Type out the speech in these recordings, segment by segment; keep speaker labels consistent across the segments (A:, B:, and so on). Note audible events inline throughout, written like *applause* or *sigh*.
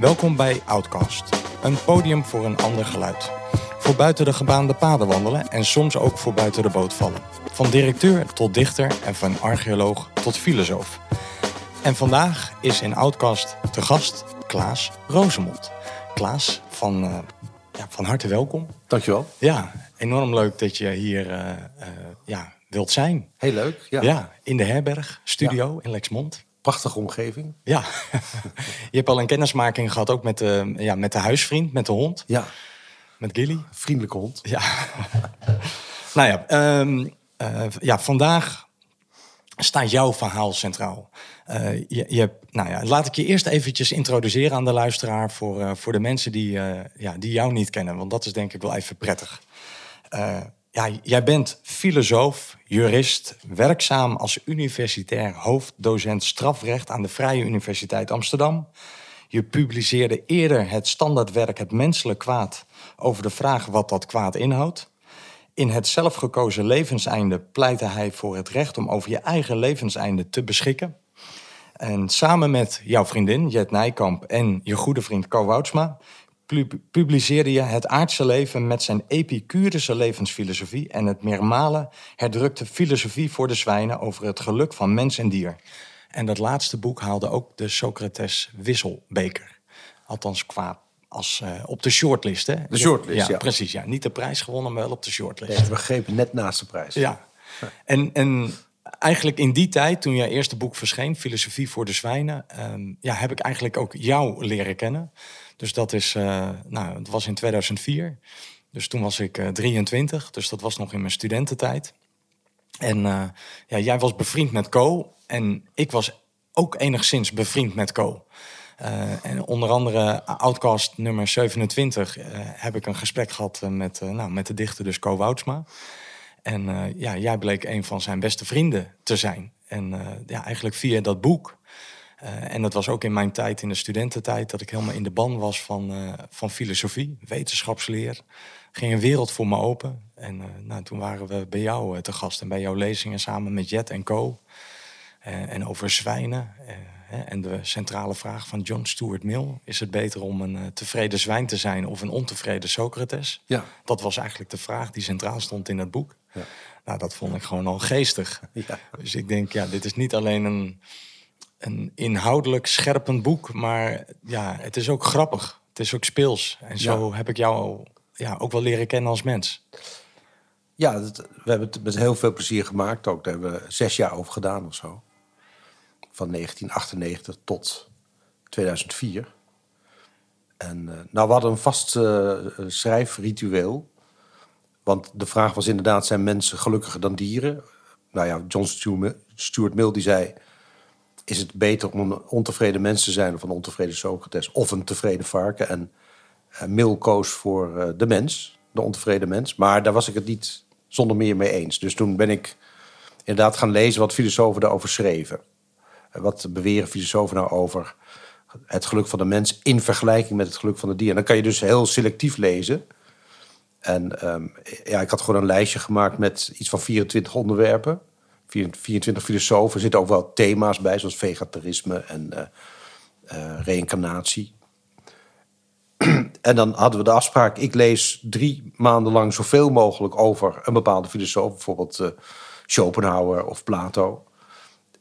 A: Welkom bij Outcast, een podium voor een ander geluid. Voor buiten de gebaande paden wandelen en soms ook voor buiten de boot vallen. Van directeur tot dichter en van archeoloog tot filosoof. En vandaag is in Outcast te gast Klaas Rosemond. Klaas, van, uh, ja, van harte welkom.
B: Dankjewel.
A: Ja, enorm leuk dat je hier uh, uh, ja, wilt zijn.
B: Heel leuk, ja.
A: Ja, in de herberg, studio in Lexmond.
B: Prachtige omgeving.
A: Ja, *laughs* je hebt al een kennismaking gehad ook met de, ja, met de huisvriend, met de hond.
B: Ja.
A: Met Gilly.
B: Vriendelijke hond.
A: Ja. *laughs* nou ja, um, uh, ja, vandaag staat jouw verhaal centraal. Uh, je, je nou ja, laat ik je eerst eventjes introduceren aan de luisteraar voor, voor de mensen die, ja, die jou niet kennen. Want dat is denk ik wel even prettig ja, jij bent filosoof, jurist, werkzaam als universitair hoofddocent strafrecht aan de Vrije Universiteit Amsterdam. Je publiceerde eerder het standaardwerk Het menselijk kwaad over de vraag wat dat kwaad inhoudt. In het zelfgekozen levenseinde pleitte hij voor het recht om over je eigen levenseinde te beschikken. En samen met jouw vriendin Jet Nijkamp en je goede vriend Co publiceerde je Het aardse leven met zijn epicurische levensfilosofie en het meermalen herdrukte filosofie voor de zwijnen over het geluk van mens en dier. En dat laatste boek haalde ook de Socrates Wisselbeker. Althans qua als, uh, op de shortlist. Hè?
B: De shortlist, ja,
A: Precies, ja. Niet de prijs gewonnen, maar wel op de shortlist.
B: we grepen net naast de prijs.
A: Ja. En, en eigenlijk in die tijd, toen jouw eerste boek verscheen, Filosofie voor de Zwijnen, um, ja, heb ik eigenlijk ook jou leren kennen. Dus dat is, uh, nou, het was in 2004. Dus toen was ik uh, eh, 23, dus dat was nog in mijn studententijd. En uh, ja, jij was bevriend met Co. En ik was ook enigszins bevriend met Co. en onder andere Outcast nummer 27 heb ik een gesprek gehad met, nou, met de dichter dus Co Woutsma. En ja, jij bleek een van zijn beste vrienden te zijn. En ja, eigenlijk via dat boek uh, en dat was ook in mijn tijd, in de studententijd, dat ik helemaal in de ban was van, uh, van filosofie, wetenschapsleer. Ging een wereld voor me open. En uh, nou, toen waren we bij jou te gast en bij jouw lezingen samen met Jet en Co. en over zwijnen. en de centrale vraag van John Stuart Mill: is het beter om een tevreden zwijn te zijn of een ontevreden Socrates?
B: Ja.
A: Dat was eigenlijk de vraag die centraal stond in het boek. Ja. Nou, dat vond ik gewoon al geestig. Ja. Dus ik denk, ja, dit is niet alleen een een inhoudelijk scherpend boek, maar ja, het is ook grappig. Het is ook speels. En zo heb ik jou ja, ook wel leren kennen als mens.
B: Ja, we hebben het met heel veel plezier gemaakt ook. Daar hebben we zes jaar over gedaan of zo. Van 1998 tot 2004. En uh, nou, we hadden een vast uh, schrijfritueel. Want de vraag was inderdaad, zijn mensen gelukkiger dan dieren? Nou ja, John Stuart Mill die zei is het beter om een ontevreden mens te zijn of een ontevreden Socrates of een tevreden varken. En uh, Mill koos voor uh, de mens, de ontevreden mens. Maar daar was ik het niet zonder meer mee eens. Dus toen ben ik inderdaad gaan lezen wat filosofen daarover schreven. Uh, wat beweren filosofen nou over het geluk van de mens in vergelijking met het geluk van de dier. En dan kan je dus heel selectief lezen. En um, ja, ik had gewoon een lijstje gemaakt met iets van 24 onderwerpen. 24 filosofen. Er zitten ook wel thema's bij, zoals vegetarisme en uh, reïncarnatie. *clears throat* en dan hadden we de afspraak: ik lees drie maanden lang zoveel mogelijk over een bepaalde filosoof, bijvoorbeeld uh, Schopenhauer of Plato.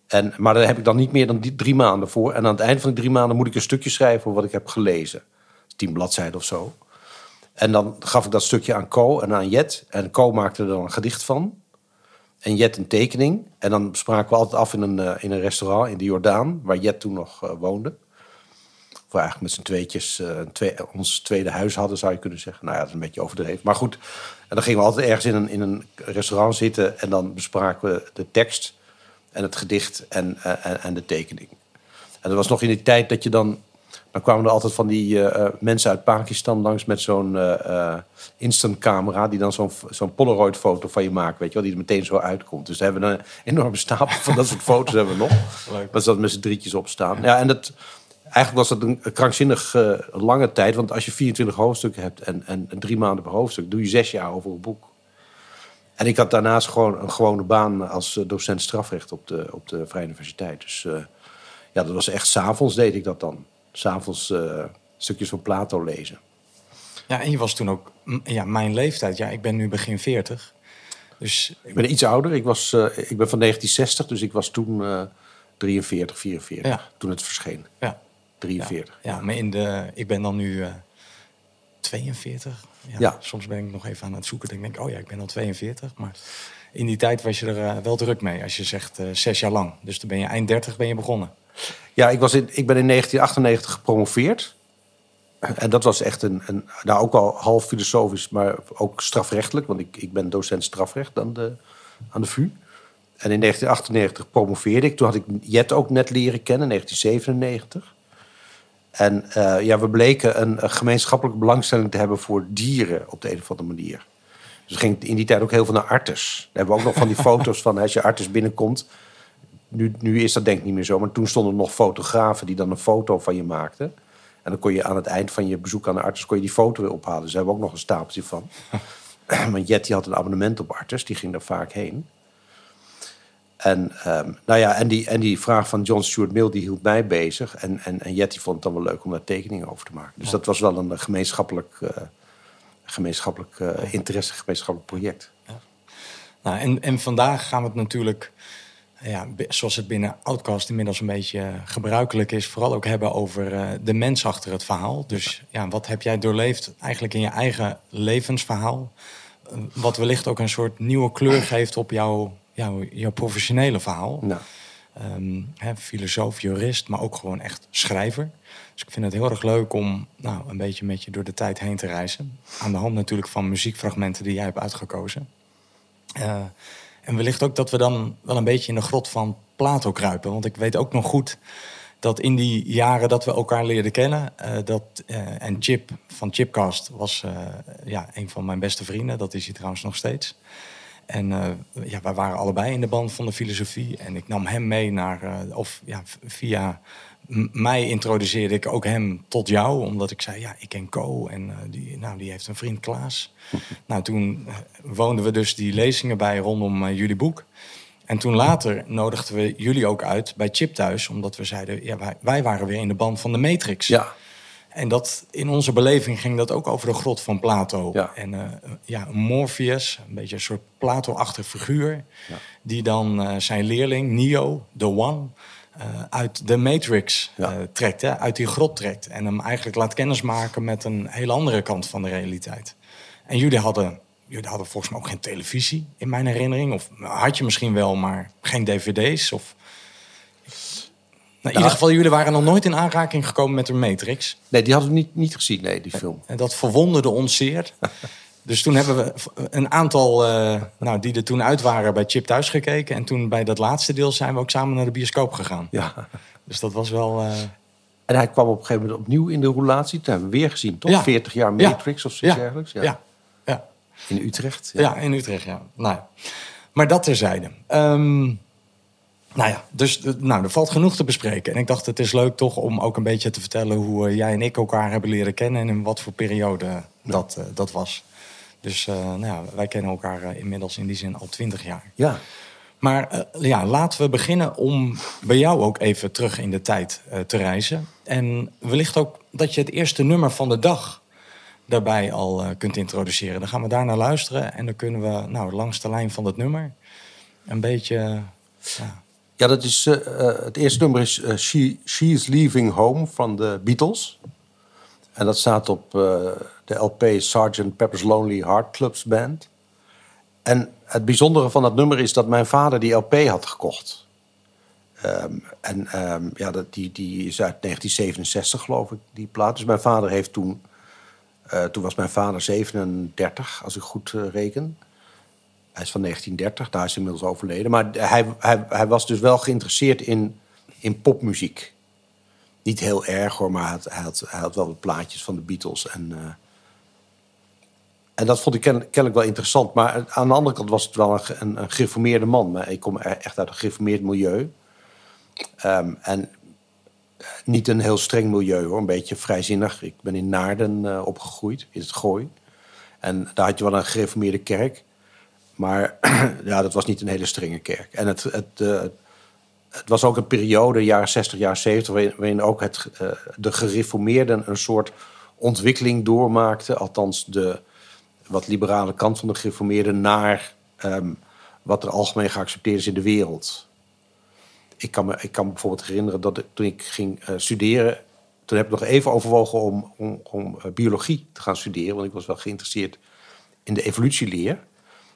B: En, maar daar heb ik dan niet meer dan drie maanden voor. En aan het eind van die drie maanden moet ik een stukje schrijven over wat ik heb gelezen. Tien bladzijden of zo. En dan gaf ik dat stukje aan Co en aan Jet. En Co maakte er dan een gedicht van en Jet een tekening. En dan spraken we altijd af in een, uh, in een restaurant in de Jordaan, waar Jet toen nog uh, woonde. Of eigenlijk met z'n tweetjes uh, twee, ons tweede huis hadden, zou je kunnen zeggen. Nou ja, dat is een beetje overdreven. Maar goed, en dan gingen we altijd ergens in een, in een restaurant zitten en dan bespraken we de tekst en het gedicht en, en, en de tekening. En dat was nog in die tijd dat je dan dan kwamen er altijd van die uh, mensen uit Pakistan langs met zo'n uh, instant camera. Die dan zo'n zo'n Polaroid foto van je maakt. Weet je wel, die er meteen zo uitkomt. Dus daar hebben we een enorme stapel van dat soort foto's hebben we nog. *laughs* Leuk. Dat ze dat met z'n drietjes op staan. Ja, en dat, eigenlijk was dat een krankzinnig lange tijd. Want als je 24 hoofdstukken hebt en, en, en drie maanden per hoofdstuk. Doe je zes jaar over een boek. En ik had daarnaast gewoon een gewone baan als docent strafrecht op de, op de Vrije Universiteit. Dus ja, dat was echt s'avonds deed ik dat dan s'avonds uh, stukjes van Plato lezen.
A: Ja, en je was toen ook ja, mijn leeftijd. Ja, ik ben nu begin 40. Dus
B: Ik ben iets ouder. Ik, was, eh, ik ben van 1960, dus ik was toen eh 43, 44.
A: Ja.
B: Toen het verscheen.
A: ja, ja,
B: 43.
A: ja, maar in de, ik ben dan nu eh 42. Ja. Soms ben ik nog even aan het zoeken. Dan denk ik, oh ja, ik ben al 42. Maar in die tijd was je er eh, wel druk mee. Als je zegt eh, zes jaar lang. Dus dan ben je eind 30 ben je begonnen.
B: Ja, ik, was in, ik ben in 1998 gepromoveerd. En dat was echt een, een nou ook al half filosofisch, maar ook strafrechtelijk. Want ik, ik ben docent strafrecht aan de, aan de VU. En in 1998 promoveerde ik. Toen had ik Jet ook net leren kennen, 1997. En eh, ja, we bleken een, een gemeenschappelijke belangstelling te hebben voor dieren op de een of andere manier. Dus we gingen in die tijd ook heel veel naar artes. Daar hebben we ook nog van die *laughs* foto's van als je artes binnenkomt. Nu, nu is dat denk ik niet meer zo, maar toen stonden er nog fotografen die dan een foto van je maakten. En dan kon je aan het eind van je bezoek aan de arts kon je die foto weer ophalen. Dus daar hebben we ook nog een stapeltje van. *laughs* Want Jet die had een abonnement op arts, die ging daar vaak heen. En, ehm, nou ja, en, die, en die vraag van John Stuart Mill die hield mij bezig. En, en, en Jet die vond het dan wel leuk om daar tekeningen over te maken. Dus dat was wel een eh, gemeenschappelijk, eh, gemeenschappelijk eh, interesse, gemeenschappelijk project.
A: Nou, en, en vandaag gaan we het natuurlijk, ja, zoals het binnen Outcast inmiddels een beetje gebruikelijk is, vooral ook hebben over eh, de mens achter het verhaal. Dus ja, wat heb jij doorleefd eigenlijk in je eigen levensverhaal? Eh, wat wellicht ook een soort nieuwe kleur geeft op jouw, jouw, jouw professionele verhaal.
B: Nou,
A: hè, filosoof, jurist, maar ook gewoon echt schrijver. Dus ik vind het heel erg leuk om nou, een beetje met je door de tijd heen te reizen. Aan de hand natuurlijk van muziekfragmenten die jij hebt uitgekozen. Eh, en wellicht ook dat we dan wel een beetje in de grot van Plato kruipen. Want ik weet ook nog goed dat in die jaren dat we elkaar leerden kennen... eh, dat, eh, en Chip van Chipcast was eh, ja, een van mijn beste vrienden. Dat is hij trouwens nog steeds. En ja, wij waren allebei in de band van de filosofie. En ik nam hem mee naar, of ja, via mij introduceerde ik ook hem tot jou. Omdat ik zei, ja, ik ken Co. En eh, die, nou, die heeft een vriend Klaas. *laughs* nou, toen eh, woonden we dus die lezingen bij rondom eh, jullie boek. En toen later nodigden we jullie ook uit bij Chip thuis. Omdat we zeiden, ja, wij, wij waren weer in de band van de Matrix.
B: ja,
A: En dat, in onze beleving ging dat ook over de grot van Plato.
B: Ja.
A: En eh, ja, Morpheus, een beetje een soort Plato-achtig figuur... die dan zijn leerling, Neo, The One... eh, uit de Matrix
B: Ja.
A: eh, trekt, hè, uit die grot trekt. En hem eigenlijk laat kennismaken met een hele andere kant van de realiteit. En jullie hadden, jullie hadden volgens mij ook geen televisie, in mijn herinnering. Of had je misschien wel, maar geen dvd's. Of... Nou, in ieder geval, jullie waren nog nooit in aanraking gekomen met de Matrix.
B: nee, die hadden we niet, niet gezien, nee, die film.
A: En dat verwonderde ons zeer. *laughs* Dus toen hebben we een aantal eh, nou, die er toen uit waren bij Chip thuis gekeken. En toen bij dat laatste deel zijn we ook samen naar de bioscoop gegaan.
B: Ja.
A: Dus dat was wel... eh,
B: En hij kwam op een gegeven moment opnieuw in de roulatie. Toen hebben we weer gezien, toch?
A: Ja.
B: 40 jaar
A: Ja.
B: Matrix of zoiets dergelijks.
A: ja. Ja, ja,
B: In Utrecht.
A: ja. in Utrecht, ja. Nou. Maar dat terzijde. Ehm nou ja, dus eh, nou, er valt genoeg te bespreken. En ik dacht, het is leuk toch om ook een beetje te vertellen... hoe jij en ik elkaar hebben leren kennen... en in wat voor periode dat, dat was. Dus eh, nou ja, wij kennen elkaar eh, inmiddels in die zin al twintig jaar.
B: ja.
A: Maar eh, ja, laten we beginnen om bij jou ook even terug in de tijd te reizen. En wellicht ook dat je het eerste nummer van de dag daarbij al kunt introduceren. Dan gaan we daar naar luisteren en dan kunnen we nou, langs de lijn van dat nummer een beetje... ja,
B: Ja, dat is, het eerste nummer is She, She's Leaving Home van de Beatles. En dat staat op de LP Sgt. Pepper's Lonely Heart Clubs Band. En het bijzondere van dat nummer is dat mijn vader die LP had gekocht. Ehm, en ehm, ja, dat, die, die is uit 1967 geloof ik, die plaat. Dus mijn vader heeft toen... eh, toen was mijn vader 37, als ik goed eh, reken. Hij is van 1930, daar is hij inmiddels overleden. Maar hij, hij, hij was dus wel geïnteresseerd in, in popmuziek. Niet heel erg hoor, maar hij had, hij had, wel wat plaatjes van de Beatles. En, eh, en dat vond ik ken- kennelijk wel interessant. Maar aan de andere kant was het wel een, een, gereformeerde man. Maar ik kom echt uit een gereformeerd milieu. Ehm, en eh, niet een heel streng milieu hoor, een beetje vrijzinnig. Ik ben in Naarden eh, opgegroeid, in het Gooi. En daar had je wel een gereformeerde kerk. Maar *clears throat* ja, dat was niet een hele strenge kerk. En het, het, eh, het was ook een periode, jaren 60, jaren 70, waarin, ook het, de gereformeerden een soort ontwikkeling doormaakten. Althans, de wat liberale kant van de gereformeerden naar um, wat er algemeen geaccepteerd is in de wereld. Ik kan me, ik kan bijvoorbeeld herinneren dat toen ik ging uh, studeren, toen heb ik nog even overwogen om, om, om uh, biologie te gaan studeren, want ik was wel geïnteresseerd in de evolutieleer.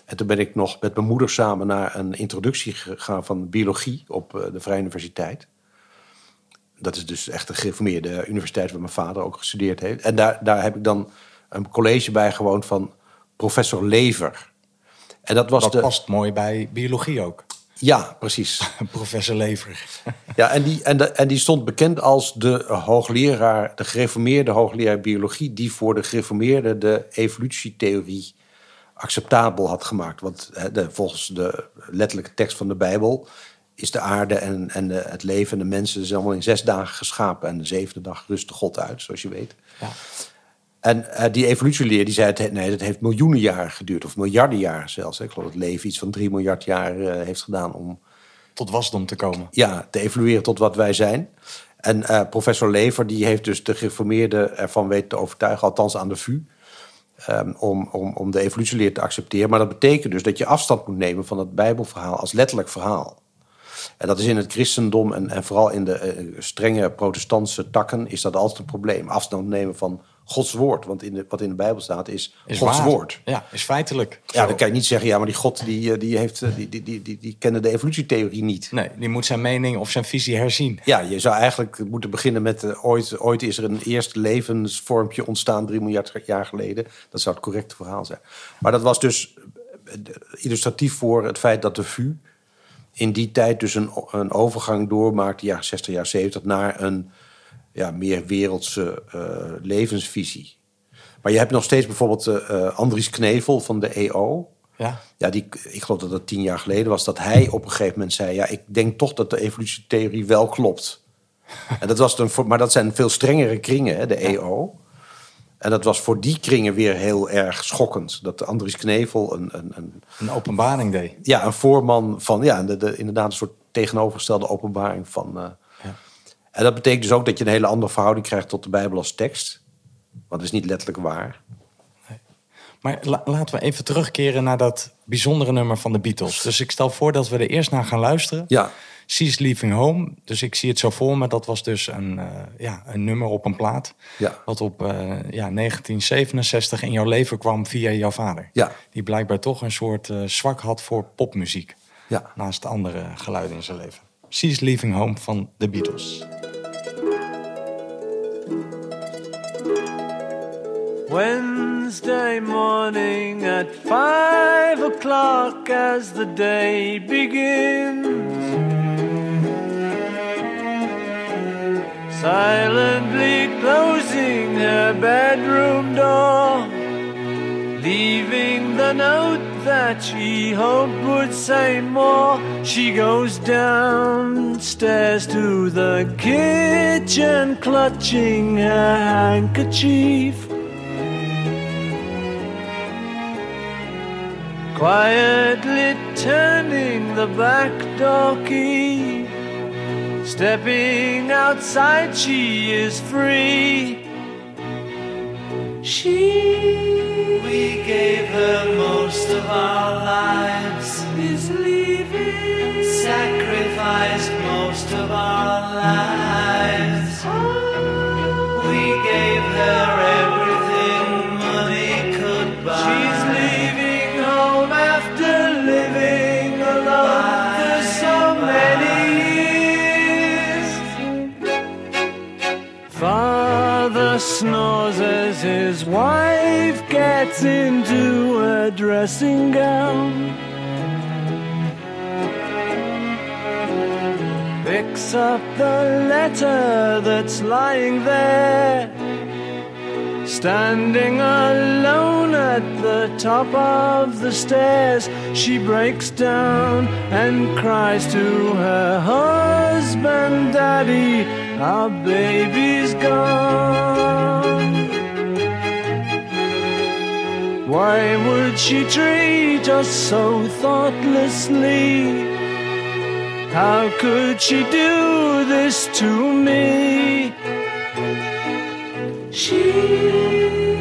B: En toen ben ik nog met mijn moeder samen naar een introductie gegaan van biologie op uh, de Vrije Universiteit. Dat is dus echt een gereformeerde universiteit waar mijn vader ook gestudeerd heeft. En daar, daar heb ik dan een college bij gewoond van professor Lever.
C: En dat was dat de... past mooi bij biologie ook.
B: Ja, precies. *laughs*
C: professor Lever. *laughs*
B: ja, en die, en, de, en die stond bekend als de hoogleraar, de gereformeerde hoogleraar biologie, die voor de gereformeerde de evolutietheorie acceptabel had gemaakt. Want de, volgens de letterlijke tekst van de Bijbel is de aarde en, en de, het leven en de mensen zijn allemaal in zes dagen geschapen. En de zevende dag rustte God uit, zoals je weet. Ja. En uh, die evolutieleer die zei, het, nee, dat heeft miljoenen jaren geduurd. Of miljarden jaren zelfs. Ik geloof dat het leven iets van drie miljard jaar uh, heeft gedaan om...
C: Tot wasdom te komen.
B: Ja, te evolueren tot wat wij zijn. En uh, professor Lever die heeft dus de gereformeerden ervan weten te overtuigen, althans aan de VU, um, om, om, om de evolutieleer te accepteren. Maar dat betekent dus dat je afstand moet nemen van het Bijbelverhaal als letterlijk verhaal. En dat is in het christendom en, en vooral in de strenge protestantse takken is dat altijd een probleem. Afstand nemen van Gods woord. Want in de, wat in de Bijbel staat is, is Gods woord.
C: Ja, is feitelijk.
B: Ja, dan kan je niet zeggen, ja, maar die God die, eh, die, heeft, eh, die, die, die, die, die kende de evolutietheorie niet.
C: Nee, die moet zijn mening of zijn visie herzien.
B: Ja, je zou eigenlijk moeten beginnen met uh, ooit, ooit is er een eerste levensvormpje ontstaan, drie miljard jaar geleden. Dat zou het correcte verhaal zijn. Maar dat was dus illustratief voor het feit dat de VU in die tijd dus een, een overgang doormaakte, jaren 60, jaar 70, naar een ja, meer wereldse uh, levensvisie. Maar je hebt nog steeds bijvoorbeeld uh, Andries Knevel van de EO. Ja. Ja, die, ik geloof dat dat tien jaar geleden was, dat hij op een gegeven moment zei: Ja, ik denk toch dat de evolutietheorie wel klopt. en dat was dan maar dat zijn veel strengere kringen, hè, de EO. En dat was voor die kringen weer heel erg schokkend. Dat Andries Knevel een, een, een,
C: een openbaring deed.
B: Ja, een voorman van, ja, de, de, inderdaad een soort tegenovergestelde openbaring van, uh, en dat betekent dus ook dat je een hele andere verhouding krijgt tot de Bijbel als tekst. Want het is niet letterlijk waar.
C: Nee. Maar laten we even terugkeren naar dat bijzondere nummer van de Beatles. Dus ik stel voor dat we er eerst naar gaan luisteren.
B: Ja.
C: She's Leaving Home. Dus ik zie het zo voor me. Dat was dus een, uh, ja, een nummer op een plaat.
B: Ja.
C: Wat op uh, ja, 1967 in jouw leven kwam via jouw vader.
B: Ja.
C: Die blijkbaar toch een soort uh, zwak had voor popmuziek.
B: Ja.
C: Naast andere geluiden in zijn leven. She's Leaving Home van The Beatles. Wednesday morning at five o'clock as the day begins. Silently closing her bedroom door, leaving the note that she hoped would say more. She goes downstairs to the kitchen, clutching her handkerchief. Quietly turning the back door key. Stepping outside, she is free. She, we gave her most of our lives, is leaving. Sacrificed most of our lives. Ah. We gave her his wife gets into a dressing gown. Picks up the letter that's lying there. Standing alone at the top of the stairs, she breaks down and cries to her husband, Daddy, our baby's gone. Why would she treat us so thoughtlessly? How could she do this to me? She,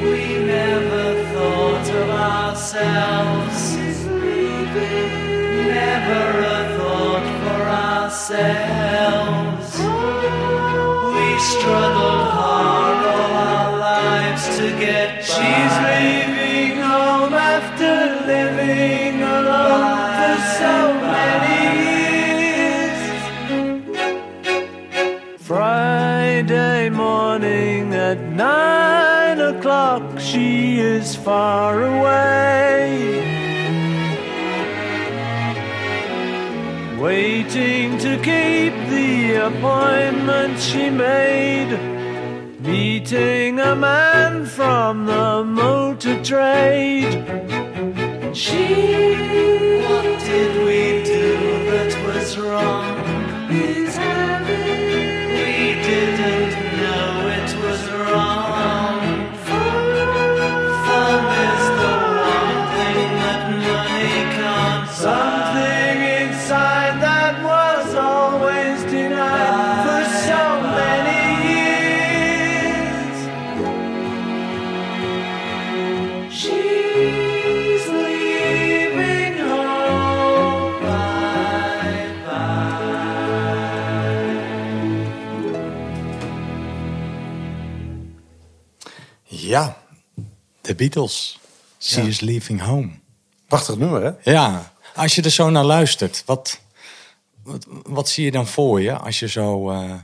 C: we never thought of ourselves. Never a thought for ourselves. We struggled hard all our lives to get. She's leaving she is far away. Waiting to keep the appointment she made. Meeting a man from the motor trade. She, what did we do that was wrong?
A: Ja, de Beatles. She is leaving home.
B: Prachtig nummer, hè?
A: Ja, als je er zo naar luistert, wat, wat, wat zie je dan voor je als je zo eh,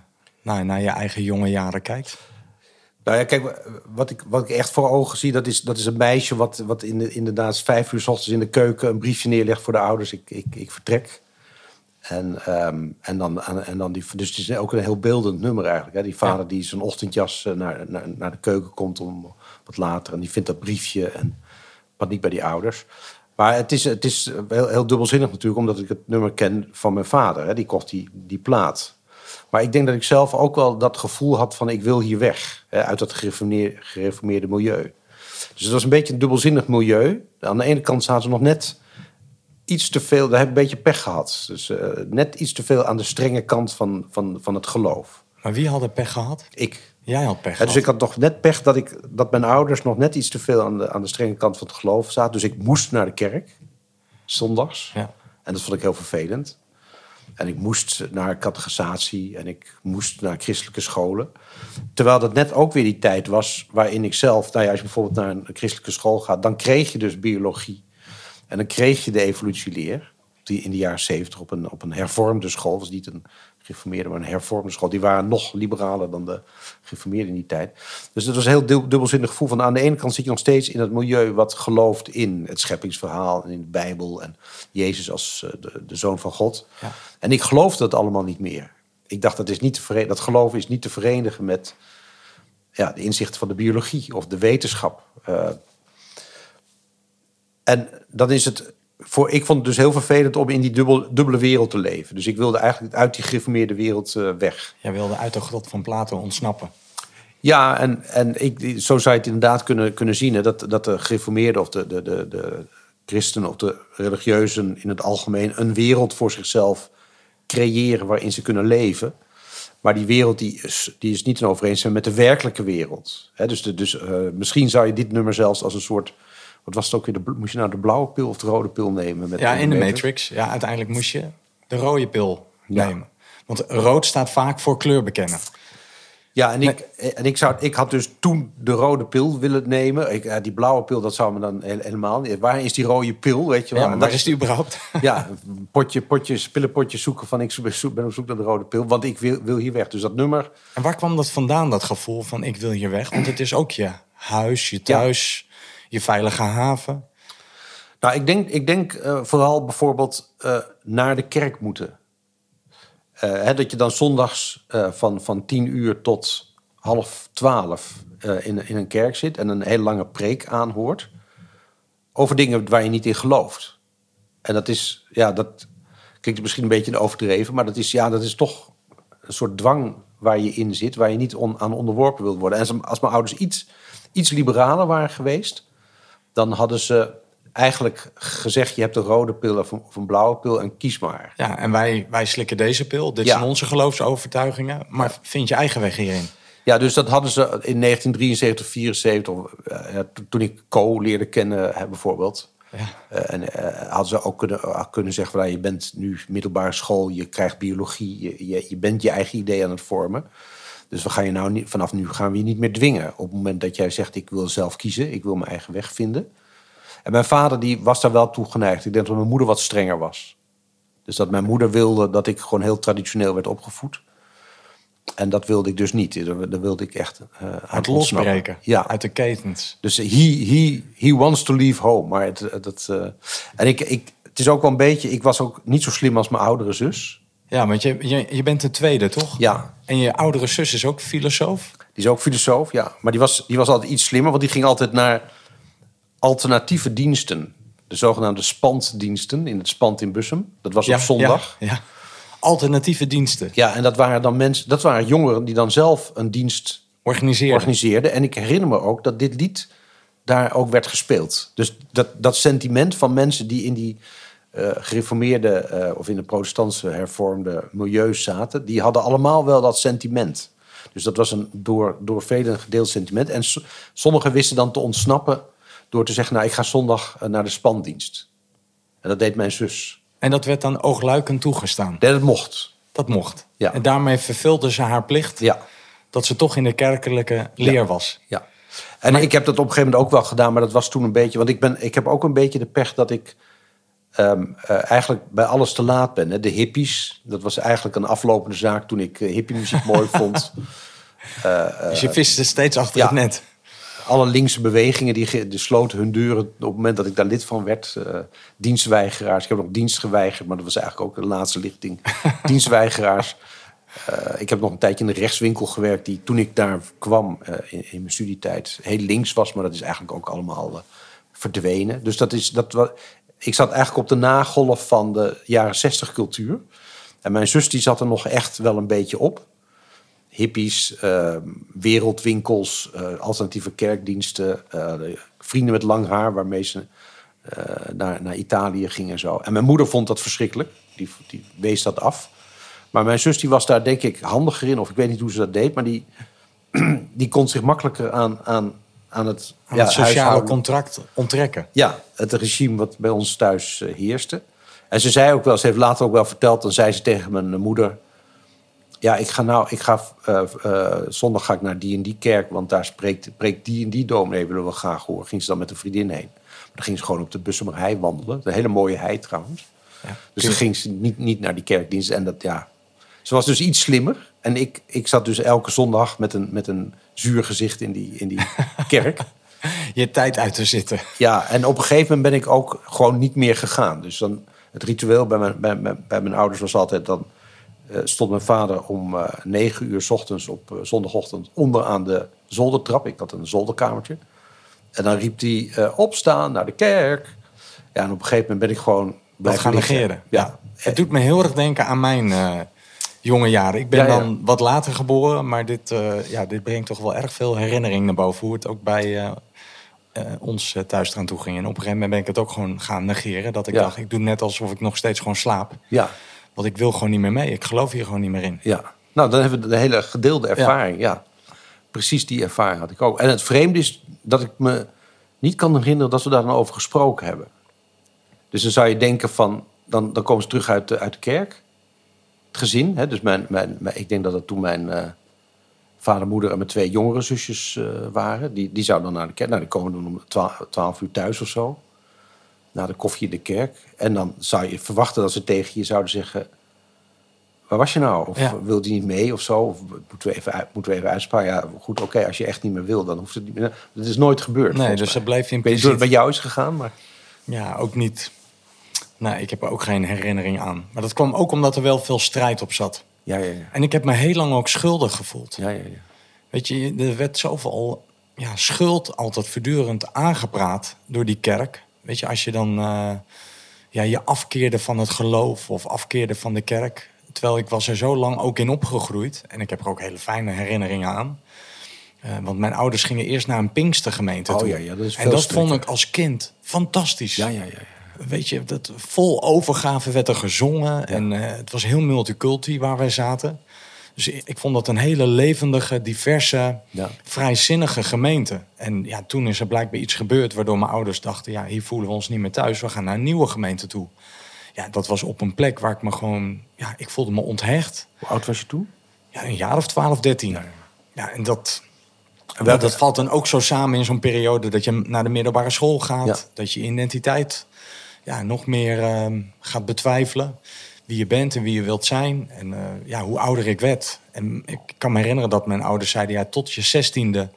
A: nou, naar je eigen jonge jaren kijkt?
B: Nou ja, kijk, wat ik, wat ik echt voor ogen zie, dat is, dat is een meisje wat, wat in de, inderdaad vijf uur s ochtends in de keuken een briefje neerlegt voor de ouders. Ik, ik, ik vertrek. En, ehm, en, dan, en, en dan die, dus het is ook een heel beeldend nummer eigenlijk. Hè? Die vader die zijn ochtendjas eh, naar, naar, naar de keuken komt om wat later. En die vindt dat briefje en paniek bij die ouders. Maar het is, het is heel, heel dubbelzinnig natuurlijk, omdat ik het nummer ken van mijn vader. Hè? Die kocht die, die plaat. Maar ik denk dat ik zelf ook wel dat gevoel had van ik wil hier weg. Hè? Uit dat gereformeerde, gereformeerde milieu. Dus het was een beetje een dubbelzinnig milieu. Aan de ene kant zaten ze nog net iets te veel, daar heb ik een beetje pech gehad. Dus eh, net iets te veel aan de strenge kant van, van, van het geloof.
A: Maar wie had er pech gehad?
B: Ik.
A: Jij had pech
B: dus ik had nog net pech dat, ik, dat mijn ouders nog net iets te veel aan de, aan de strenge kant van het geloof zaten. Dus ik moest naar de kerk, zondags.
A: Ja.
B: En dat vond ik heel vervelend. En ik moest naar catechisatie en ik moest naar christelijke scholen. Terwijl dat net ook weer die tijd was waarin ik zelf... Nou ja, als je bijvoorbeeld naar een christelijke school gaat... dan kreeg je dus biologie. En dan kreeg je de evolutieleer. Die in de jaren zeventig op een, op een hervormde school... was niet een gereformeerde, maar een hervormde school. Die waren nog liberaler dan de gereformeerden in die tijd. Dus het was een heel dub- dubbelzinnig gevoel. Van aan de ene kant zit je nog steeds in het milieu... wat gelooft in het scheppingsverhaal en in de Bijbel... en Jezus als eh, de, de Zoon van God.
A: Ja.
B: En ik geloofde het allemaal niet meer. Ik dacht, dat, is niet te dat geloof is niet te verenigen met ja, de inzichten van de biologie of de wetenschap. Eh, en dan is het. Voor, ik vond het dus heel vervelend om in die dubbel, dubbele wereld te leven. Dus ik wilde eigenlijk uit die gereformeerde wereld eh, weg.
A: Jij wilde uit de grot van Plato ontsnappen.
B: Ja, en, en ik, zo zou je het inderdaad kunnen, kunnen zien. Hè, dat, dat de gereformeerden of de, de, de, de christenen of de religieuzen in het algemeen een wereld voor zichzelf creëren waarin ze kunnen leven. Maar die wereld die is, die is niet in overeenstemming met de werkelijke wereld. Hè, dus de, dus eh, misschien zou je dit nummer zelfs als een soort. Wat was het ook weer? De, moest je nou de blauwe pil of de rode pil nemen? Met
A: Ja, in de
B: Matrix?
A: Ja, uiteindelijk moest je de rode pil
B: Ja.
A: nemen. Want rood staat vaak voor kleur bekennen.
B: Ja, en ik, en ik, zou, ik had dus toen de rode pil willen nemen. Ik, ja, die blauwe pil, dat zou me dan he- helemaal niet. Waar is die rode pil? Weet je wel?
A: Ja, waar
B: dat
A: is die überhaupt? *laughs*
B: Ja, potje, potje, pillenpotje zoeken van ik ben op zoek naar de rode pil. Want ik wil, wil hier weg. Dus dat nummer.
A: En waar kwam dat vandaan, dat gevoel van ik wil hier weg? Want het is ook je huis, je thuis, je veilige haven.
B: Nou, ik denk, ik denk eh, vooral bijvoorbeeld eh, naar de kerk moeten. Eh, hè, dat je dan zondags van, van tien uur tot half twaalf in, in een kerk zit en een hele lange preek aanhoort. Over dingen waar je niet in gelooft. En dat is, ja, dat klinkt misschien een beetje overdreven, maar dat is, ja, dat is toch een soort dwang waar je in zit, waar je niet aan onderworpen wilt worden. En als, als mijn ouders iets, iets liberaler waren geweest, dan hadden ze eigenlijk gezegd... je hebt een rode pil of een, of een blauwe pil en kies maar.
A: Ja, en wij, wij slikken deze pil. Dit
B: Ja.
A: zijn onze geloofsovertuigingen. Maar vind je eigen weg hierin?
B: Ja, dus dat hadden ze in 1973, 74, of, eh, ja, toen ik Co leerde kennen bijvoorbeeld.
A: Ja.
B: Eh, en eh, hadden ze ook kunnen, kunnen zeggen van, nou, je bent nu middelbare school, je krijgt biologie, je, je, je bent je eigen idee aan het vormen. Dus we gaan je nou niet, vanaf nu gaan we je niet meer dwingen. Op het moment dat jij zegt, ik wil zelf kiezen, ik wil mijn eigen weg vinden. En mijn vader die was daar wel toe geneigd. Ik denk dat mijn moeder wat strenger was. Dus dat mijn moeder wilde dat ik gewoon heel traditioneel werd opgevoed. En dat wilde ik dus niet. Daar wilde ik echt
A: Het
B: ontsnappen.
A: losbreken
B: Ja,
A: uit de ketens.
B: dus he, he, he wants to leave home. Maar het, het, eh, en ik, ik, het is ook wel een beetje... Ik was ook niet zo slim als mijn oudere zus.
A: Ja, want je, je, je bent de tweede, toch?
B: Ja,
A: En je oudere zus is ook filosoof?
B: die is ook filosoof, ja. Maar die was, die was altijd iets slimmer, want die ging altijd naar alternatieve diensten. De zogenaamde spanddiensten in het spand in Bussum. Dat was op zondag.
A: Ja, ja. Alternatieve diensten.
B: Ja, en dat waren dan mensen, dat waren jongeren die dan zelf een dienst
A: Organiseren.
B: organiseerden. En ik herinner me ook dat dit lied daar ook werd gespeeld. Dus dat, dat sentiment van mensen die in die eh, gereformeerde eh, of in de protestantse hervormde milieus zaten, die hadden allemaal wel dat sentiment. Dus dat was een door, door velen gedeeld sentiment. En so- sommigen wisten dan te ontsnappen door te zeggen: Nou, ik ga zondag eh, naar de spandienst. En dat deed mijn zus.
A: En dat werd dan oogluikend toegestaan.
B: Dat mocht.
A: Dat mocht.
B: Ja.
A: En daarmee vervulde ze haar plicht
B: Ja.
A: dat ze toch in de kerkelijke leer was.
B: Ja. En ik heb dat op een gegeven moment ook wel gedaan, maar dat was toen een beetje. Want ik, ben, ik heb ook een beetje de pech dat ik ehm, eh, eigenlijk bij alles te laat ben. Hè. De hippies, dat was eigenlijk een aflopende zaak toen ik uh, hippiemuziek mooi *laughs* vond.
A: dus je viste steeds achter
B: ja.
A: het net.
B: Alle linkse bewegingen die, die sloten hun deuren op het moment dat ik daar lid van werd. eh, dienstweigeraars. Ik heb nog dienst geweigerd, maar dat was eigenlijk ook de laatste lichting. *laughs* dienstweigeraars. Eh, ik heb nog een tijdje in de rechtswinkel gewerkt, die toen ik daar kwam eh, in, in mijn studietijd heel links was, maar dat is eigenlijk ook allemaal eh, verdwenen. Dus dat is dat Ik zat eigenlijk op de nagolf van de jaren 60 cultuur. En mijn zus die zat er nog echt wel een beetje op. Hippies, eh, wereldwinkels, eh, alternatieve kerkdiensten, eh, de vrienden met lang haar waarmee ze eh, naar, naar Italië gingen en zo. En mijn moeder vond dat verschrikkelijk. Die, die wees dat af. Maar mijn zus die was daar denk ik handiger in. Of ik weet niet hoe ze dat deed. Maar die, *clears throat* die kon zich makkelijker aan, aan, aan het,
A: Aan
B: ja,
A: het sociale
B: huishouden-
A: contract onttrekken.
B: ja, het regime wat bij ons thuis eh, heerste. En ze zei ook wel, ze heeft later ook wel verteld, dan zei ze tegen mijn moeder: Ja, ik ga nou, ik ga eh, eh, zondag ga ik naar die en die kerk, want daar spreekt, preekt die en die dominee, willen we graag horen. Ging ze dan met een vriendin heen. Maar dan ging ze gewoon op de Bussemer hei wandelen. Een hele mooie hei trouwens.
A: Ja.
B: Dus dan ging ze niet, niet naar die kerkdienst. En dat, ja. Ze was dus iets slimmer. En ik, ik zat dus elke zondag met een, met een zuur gezicht in die, in die kerk. *laughs*
A: Je tijd uit te zitten.
B: Ja, en op een gegeven moment ben ik ook gewoon niet meer gegaan. Dus dan, het ritueel bij mijn, bij, bij, bij mijn ouders was altijd... dan eh, stond mijn vader om eh, negen uur 's ochtends op eh, zondagochtend... onderaan de zoldertrap. Ik had een zolderkamertje. En dan riep hij opstaan naar de kerk. Ja, en op een gegeven moment ben ik gewoon blijven
A: gaan
B: liggen.
A: negeren.
B: Ja,
A: Het doet me heel erg denken aan mijn jonge jaren. Ik ben
B: Ja, ja.
A: dan wat later geboren, maar dit, eh, ja, dit brengt toch wel erg veel herinnering naar boven. Hoe het ook bij eh, eh, ons thuis eraan toe ging. En op een gegeven moment ben ik het ook gewoon gaan negeren. Dat ik
B: Ja.
A: dacht, ik doe net alsof ik nog steeds gewoon slaap.
B: ja,
A: Want ik wil gewoon niet meer mee. Ik geloof hier gewoon niet meer in.
B: ja. Nou, dan hebben we de hele gedeelde ervaring. Ja. Precies die ervaring had ik ook. En het vreemde is dat ik me niet kan herinneren dat we daar dan over gesproken hebben. Dus dan zou je denken van, dan, dan komen ze terug uit de, uit de kerk. Gezin, hè? dus mijn, mijn, mijn- ik denk dat het toen mijn eh, vader, moeder en mijn twee jongere zusjes eh, waren. Die, die zouden dan naar de kerk. Nou, die komen dan om twaalf, twaalf uur thuis of zo. Na de koffie in de kerk. En dan zou je verwachten dat ze tegen je zouden zeggen... Waar was je nou? Of
A: Ja.
B: wilde je niet mee of zo? Of moeten we even, moeten we even uitspraken? Ja, goed, oké, als je echt niet meer wil, dan hoeft het niet meer. Dat is nooit gebeurd.
A: Nee, dus
B: mij.
A: dat bleef in
B: Ik weet niet hoe het
A: principe...
B: bij jou is gegaan, maar...
A: Ja, ook niet. Nee, ik heb er ook geen herinnering aan. Maar dat kwam ook omdat er wel veel strijd op zat.
B: Ja, ja, ja.
A: En ik heb me heel lang ook schuldig gevoeld.
B: ja, ja, ja.
A: Weet je, er werd zoveel ja, schuld altijd voortdurend aangepraat door die kerk. Weet je, als je dan eh, ja, je afkeerde van het geloof of afkeerde van de kerk. Terwijl ik was er zo lang ook in opgegroeid. En ik heb er ook hele fijne herinneringen aan. Eh, want mijn ouders gingen eerst naar een Pinkstergemeente
B: Oh
A: toe.
B: ja, ja, dat is
A: en dat vond ik als kind fantastisch.
B: Ja, ja, ja.
A: Weet je, dat vol overgave werd er gezongen. En eh, het was heel multiculti waar wij zaten. Dus ik, vond dat een hele levendige, diverse,
B: Ja.
A: vrijzinnige gemeente. En ja, toen is er blijkbaar iets gebeurd waardoor mijn ouders dachten... ja, hier voelen we ons niet meer thuis, we gaan naar een nieuwe gemeente toe. Ja, dat was op een plek waar ik me gewoon... Ja, ik voelde me onthecht.
B: Hoe oud was je toen?
A: Ja, een jaar of 12, 13. Ja,
B: Ja,
A: en dat, dat valt dan ook zo samen in zo'n periode dat je naar de middelbare school gaat.
B: Ja.
A: Dat je identiteit ja, nog meer ehm, gaat betwijfelen. Wie je bent en wie je wilt zijn. En eh, ja, hoe ouder ik werd. En ik kan me herinneren dat mijn ouders zeiden... Ja, tot je zestiende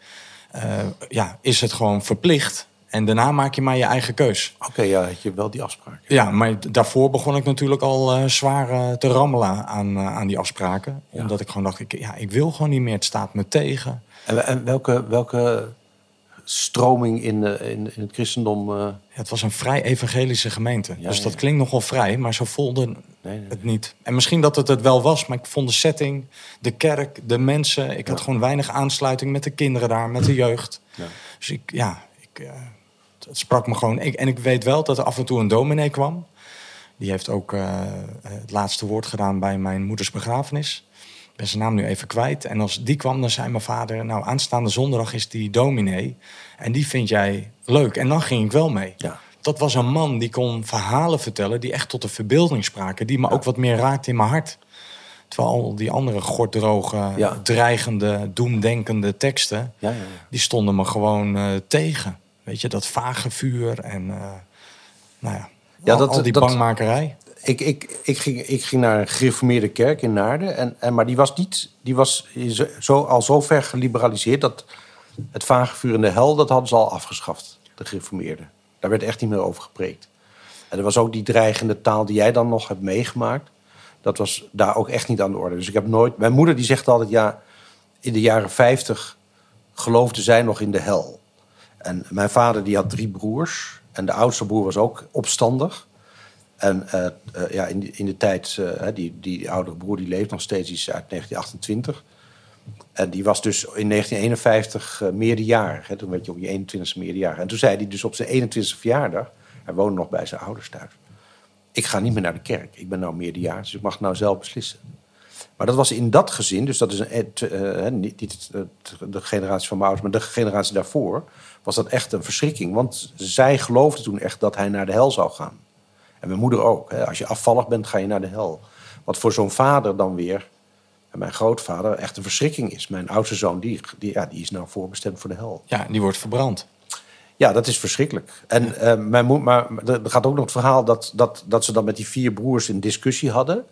A: eh, ja, is het gewoon verplicht. En daarna maak je maar je eigen keus.
B: Oké, ja, had je wel die afspraak.
A: Ja, maar daarvoor begon ik natuurlijk al eh, zwaar te rammelen aan, aan die afspraken.
B: Ja.
A: Omdat ik gewoon dacht, ik, ja, ik wil gewoon niet meer. Het staat me tegen.
B: En, en welke, welke stroming in, in, in het christendom...
A: het was een vrij evangelische gemeente.
B: Ja,
A: dus dat
B: ja.
A: klinkt nogal vrij, maar zo voelde
B: nee, nee.
A: het niet. En misschien dat het het wel was, maar ik vond de setting, de kerk, de mensen... Ik had gewoon weinig aansluiting met de kinderen daar, met de jeugd.
B: Ja.
A: Dus ik, ja, ik, eh, het, sprak me gewoon... Ik, en ik weet wel dat er af en toe een dominee kwam. Die heeft ook eh, het laatste woord gedaan bij mijn moeders begrafenis. Ben zijn naam nu even kwijt. En als die kwam, dan zei mijn vader... nou, aanstaande zondag is die dominee. En die vind jij leuk. En dan ging ik wel mee.
B: Ja.
A: Dat was een man die kon verhalen vertellen... die echt tot de verbeelding spraken. Die me ook wat meer raakte in mijn hart. Terwijl al die andere gorddroge,
B: Ja.
A: dreigende, doemdenkende teksten...
B: Ja, ja,
A: die stonden me gewoon eh, tegen. Weet je, dat vage vuur en... eh, nou ja,
B: Ja,
A: al,
B: dat-
A: al die
B: dat-
A: bangmakerij.
B: Ik, ik, ik, ging, ik ging naar een gereformeerde kerk in Naarden. En, en, maar die was, niet, die was zo, al zo ver geliberaliseerd... dat het vage vuur in de hel, dat hadden ze al afgeschaft. De gereformeerden. Daar werd echt niet meer over gepreekt. En er was ook die dreigende taal die jij dan nog hebt meegemaakt. Dat was daar ook echt niet aan de orde. Dus ik heb nooit... Mijn moeder die zegt altijd, ja... In de jaren 50 geloofde zij nog in de hel. En mijn vader die had drie broers. En de oudste broer was ook opstandig. En eh, eh, ja, in, in de tijd, eh, die, die oudere broer die leeft nog steeds, die is uit 1928. En die was dus in 1951 eh, meerderjarig. Hè, toen werd je op je 21ste meerderjarig. En toen zei hij dus op zijn 21ste verjaardag, hij woonde nog bij zijn ouders thuis. Ik ga niet meer naar de kerk. Ik ben nou meerderjarig, dus ik mag nou zelf beslissen. Maar dat was in dat gezin, dus dat is een, et- niet, de generatie van mijn ouders, maar de generatie daarvoor, was dat echt een verschrikking. Want zij geloofden toen echt dat hij naar de hel zou gaan. En mijn moeder ook. Hè. Als je afvallig bent, ga je naar de hel. Wat voor zo'n vader dan weer, en mijn grootvader, echt een verschrikking is. Mijn oudste zoon, die, die, ja, die is nou voorbestemd voor de hel.
A: Ja, die wordt verbrand.
B: Ja, dat is verschrikkelijk. En eh, mijn moeder, maar er gaat ook nog het verhaal dat, dat, dat ze dan met die vier broers een discussie hadden.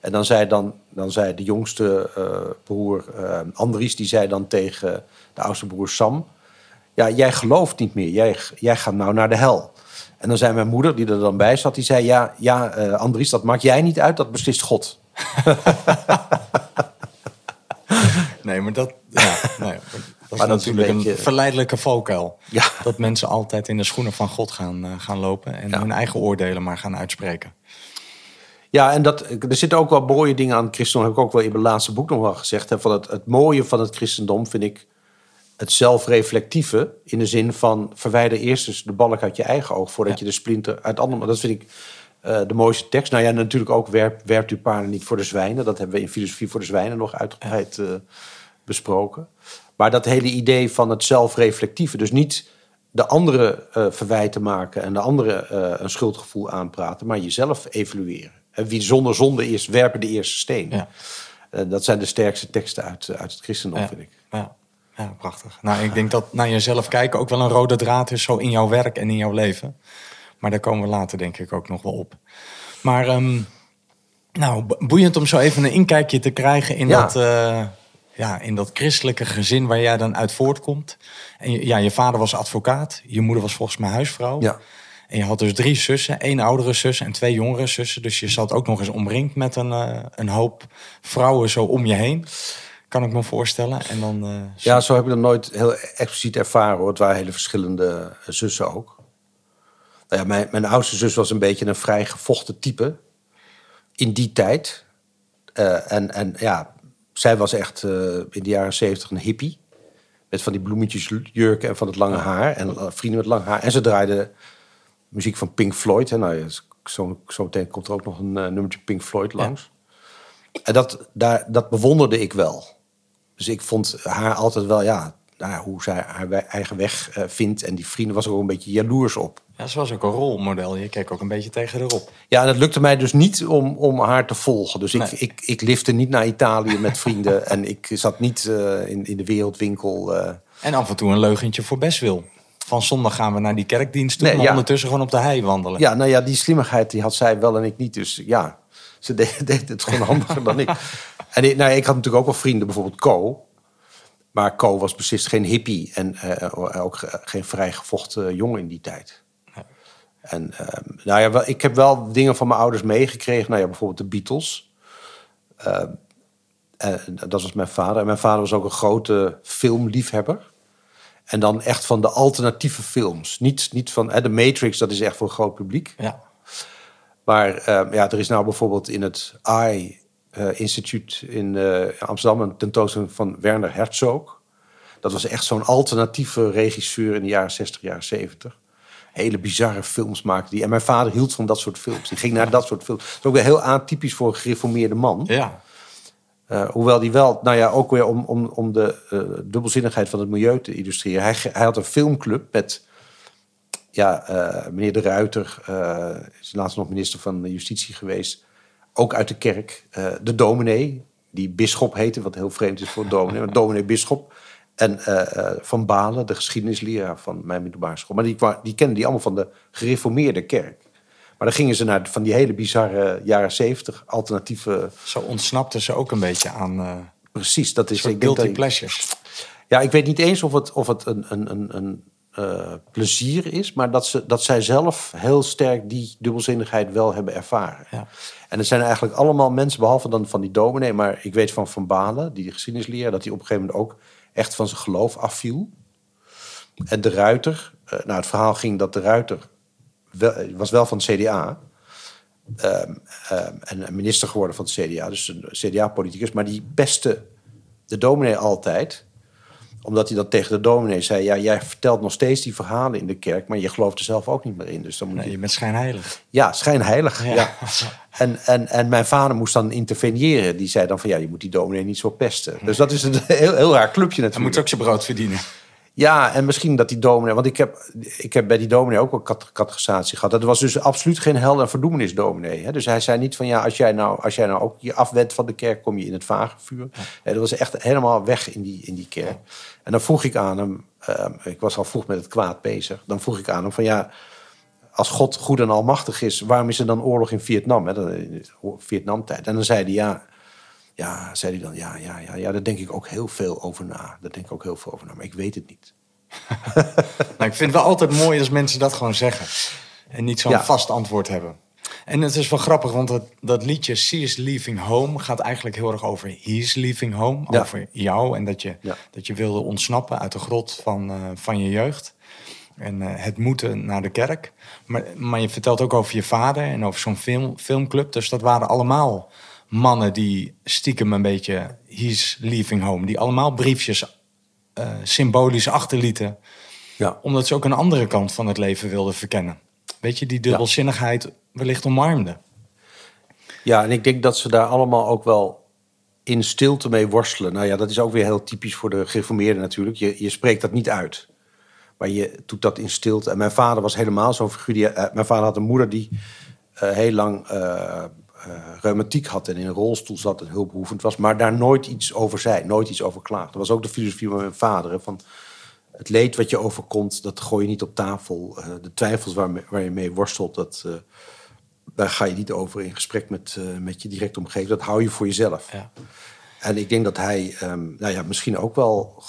B: En dan zei, dan, dan zei de jongste eh, broer eh, Andries, die zei dan tegen de oudste broer Sam... Ja, jij gelooft niet meer, jij, jij gaat nou naar de hel. En dan zei mijn moeder, die er dan bij zat, die zei... Ja, ja eh, Andries, dat maakt jij niet uit, dat beslist God. *laughs*
A: Nee, maar dat, ja, nee, dat is
B: Maar dat is een
A: natuurlijk een, verleidelijke valkuil.
B: Ja.
A: Dat mensen altijd in de schoenen van God gaan, eh, gaan lopen... en
B: Ja.
A: hun eigen oordelen maar gaan uitspreken.
B: Ja, en dat, er zitten ook wel mooie dingen aan het christendom. Heb ik ook wel in mijn laatste boek nog wel gezegd. Hè, van het, het mooie van het christendom vind ik het zelfreflectieve. In de zin van verwijder eerst eens de balk uit je eigen oog... voordat
A: Ja.
B: je de splinter uit andere... Dat vind ik eh, de mooiste tekst. Nou ja, natuurlijk ook werp, werpt uw paarden niet voor de zwijnen. Dat hebben we in Filosofie voor de Zwijnen nog uitgebreid eh, besproken. Maar dat hele idee van het zelfreflectieve. Dus niet de andere eh, verwijten maken en de andere een schuldgevoel aanpraten, maar jezelf evalueren. En wie zonder zonde is, werpen de eerste steen.
A: Ja.
B: Dat zijn de sterkste teksten uit, uit het christendom,
A: Ja.
B: vind ik.
A: Ja, ja, prachtig. Nou, ik denk dat naar jezelf kijken ook wel een rode draad is... zo in jouw werk en in jouw leven. Maar daar komen we later denk ik ook nog wel op. Maar ehm, nou, bo- boeiend om zo even een inkijkje te krijgen... in,
B: Ja.
A: dat, eh, ja, in dat christelijke gezin waar jij dan uit voortkomt. En je- ja, je vader was advocaat. Je moeder was volgens mij huisvrouw.
B: Ja.
A: En je had dus drie zussen, één oudere zus en twee jongere zussen. Dus je zat ook nog eens omringd met een, eh, een hoop vrouwen zo om je heen. Kan ik me voorstellen. En dan, eh,
B: Ja, zo heb ik dat nooit heel expliciet ervaren hoor. Het waren hele verschillende eh, zussen ook. Nou ja, mijn, mijn oudste zus was een beetje een vrij gevochten type. In die tijd. Eh, en, en ja, zij was echt in de jaren zeventig een hippie. Met van die bloemetjes jurken en van het lange haar. En vrienden met lang haar. En ze draaiden muziek van Pink Floyd. Hè. Nou, ja, zo, zo meteen komt er ook nog een nummertje Pink Floyd langs. En dat, daar, dat bewonderde ik wel. Dus ik vond haar altijd wel, ja, nou hoe zij haar eigen weg eh, vindt. En die vrienden was er ook een beetje jaloers op.
A: Ja, ze was ook een rolmodel. Je keek ook een beetje tegen haar op.
B: Ja, en het lukte mij dus niet om, om haar te volgen. Dus ik,
A: Nee.
B: ik, ik lifte niet naar Italië met vrienden. *laughs* en ik zat niet eh, in, in de wereldwinkel. eh.
A: En af en toe een leugentje voor best wil. Van zondag gaan we naar die kerkdienst toe,
B: Nee,
A: maar
B: ja.
A: ondertussen gewoon op de hei wandelen.
B: Ja, nou ja, die slimmigheid die had zij wel en ik niet. Dus ja, ze deed, *laughs* deed het gewoon handiger dan ik. En ik, nou, ik had natuurlijk ook wel vrienden, bijvoorbeeld Co. Maar Co was beslist geen hippie en eh, ook ge- geen vrijgevochten jongen in die tijd. En ehm, nou ja, wel, ik heb wel dingen van mijn ouders meegekregen. Nou ja, bijvoorbeeld de Beatles. En dat was mijn vader. En mijn vader was ook een grote filmliefhebber. En dan echt van de alternatieve films. Niet, niet van de Matrix, dat is echt voor een groot publiek.
A: Ja.
B: Maar ehm, ja, er is nou bijvoorbeeld in het AI eh, Instituut in eh, Amsterdam een tentoonstelling van Werner Herzog. Dat was echt zo'n alternatieve regisseur in de jaren 60, jaren 70. Hele bizarre films maakte die. En mijn vader hield van dat soort films. Die ging naar dat soort films. Dat is ook weer heel atypisch voor een gereformeerde man.
A: ja.
B: Eh, hoewel die wel, nou ja, ook weer om, om, om de dubbelzinnigheid van het milieu te illustreren. Hij, hij had een filmclub met, ja, eh, meneer De Ruiter, eh, is laatst nog minister van Justitie geweest. Ook uit de kerk. Eh, de dominee, die bisschop heette, wat heel vreemd is voor dominee. maar dominee bisschop. En Van Balen, de geschiedenisleraar van mijn middelbare school. Maar die, die kenden die allemaal van de gereformeerde kerk. Maar dan gingen ze naar van die hele bizarre jaren zeventig alternatieve
A: Zo ontsnapte ze ook een beetje aan
B: Precies, dat is denk
A: guilty
B: dat-
A: pleasures.
B: Ja, ik weet niet eens of het, of het een, een, een, een eh, plezier is, maar dat, ze, dat zij zelf heel sterk die dubbelzinnigheid wel hebben ervaren.
A: Ja.
B: En het zijn eigenlijk allemaal mensen, behalve dan van die dominee, maar ik weet van Van Balen, die geschiedenisleraar, dat hij op een gegeven moment ook echt van zijn geloof afviel. En de Ruiter, eh, nou het verhaal ging dat de Ruiter wel, eh, was wel van het CDA. ehm, ehm, en minister geworden van het CDA, dus een CDA-politicus, maar die pestte de dominee altijd omdat hij dan tegen de dominee zei... ja, jij vertelt nog steeds die verhalen in de kerk... maar je gelooft er zelf ook niet meer in. Dus dan moet
A: Nee,
B: je...
A: je bent schijnheilig.
B: Ja, schijnheilig.
A: Ja.
B: Ja. *laughs* En, en, en mijn vader moest dan interveneren. Die zei dan van ja, je moet die dominee niet zo pesten. Dus dat is een heel, heel raar clubje
A: Hij
B: natuurlijk.
A: moet ook zijn brood verdienen.
B: Ja, en misschien dat die dominee... Want ik heb, ik heb bij die dominee ook wel catechisatie gehad. Dat was dus absoluut geen hel- en verdoemenisdominee. Hè? Dus hij zei niet van ja, als jij, nou, als jij nou ook je afwendt van de kerk... kom je in het vagevuur. Ja. dat was echt helemaal weg in die, in die kerk. En dan vroeg ik aan hem... ehm, ik was al vroeg met het kwaad bezig. Dan vroeg ik aan hem van ja... Als God goed en almachtig is, waarom is er dan oorlog in Vietnam? Hè? De Vietnamtijd. En dan zei hij ja... Ja, zei hij dan, ja, ja, ja, ja, daar denk ik ook heel veel over na. Daar denk ik ook heel veel over na, maar ik weet het niet. *laughs*
A: Nou, ik vind het wel altijd mooi als mensen dat gewoon zeggen. En niet zo'n
B: Ja.
A: vast antwoord hebben. En het is wel grappig, want dat, dat liedje She is Leaving Home gaat eigenlijk heel erg over He's Leaving Home.
B: Ja.
A: Over jou en dat je,
B: Ja.
A: dat je wilde ontsnappen uit de grot van, eh, van je jeugd. En eh, het moeten naar de kerk. Maar, maar je vertelt ook over je vader en over zo'n film, filmclub. Dus dat waren allemaal mannen die stiekem een beetje He's Leaving Home. Die allemaal briefjes eh, symbolisch achterlieten
B: Ja.
A: omdat ze ook een andere kant van het leven wilden verkennen. Weet je, die dubbelzinnigheid wellicht omarmden.
B: Ja, en ik denk dat ze daar allemaal ook wel in stilte mee worstelen. Nou ja, dat is ook weer heel typisch voor de gereformeerden natuurlijk. Je, je spreekt dat niet uit. Maar je doet dat in stilte. En mijn vader was helemaal zo'n figuur. Die, eh, mijn vader had een moeder die eh, heel lang reumatiek had... en in een rolstoel zat en hulpbehoevend was... maar daar nooit iets over zei, nooit iets over klaagde. Dat was ook de filosofie van mijn vader. hè, van het leed wat je overkomt, dat gooi je niet op tafel. Eh, de twijfels waar, waar je mee worstelt, dat, eh, daar ga je niet over in gesprek met, eh, met je directe omgeving. Dat hou je voor jezelf.
A: Ja.
B: En ik denk dat hij ehm, nou ja, misschien ook wel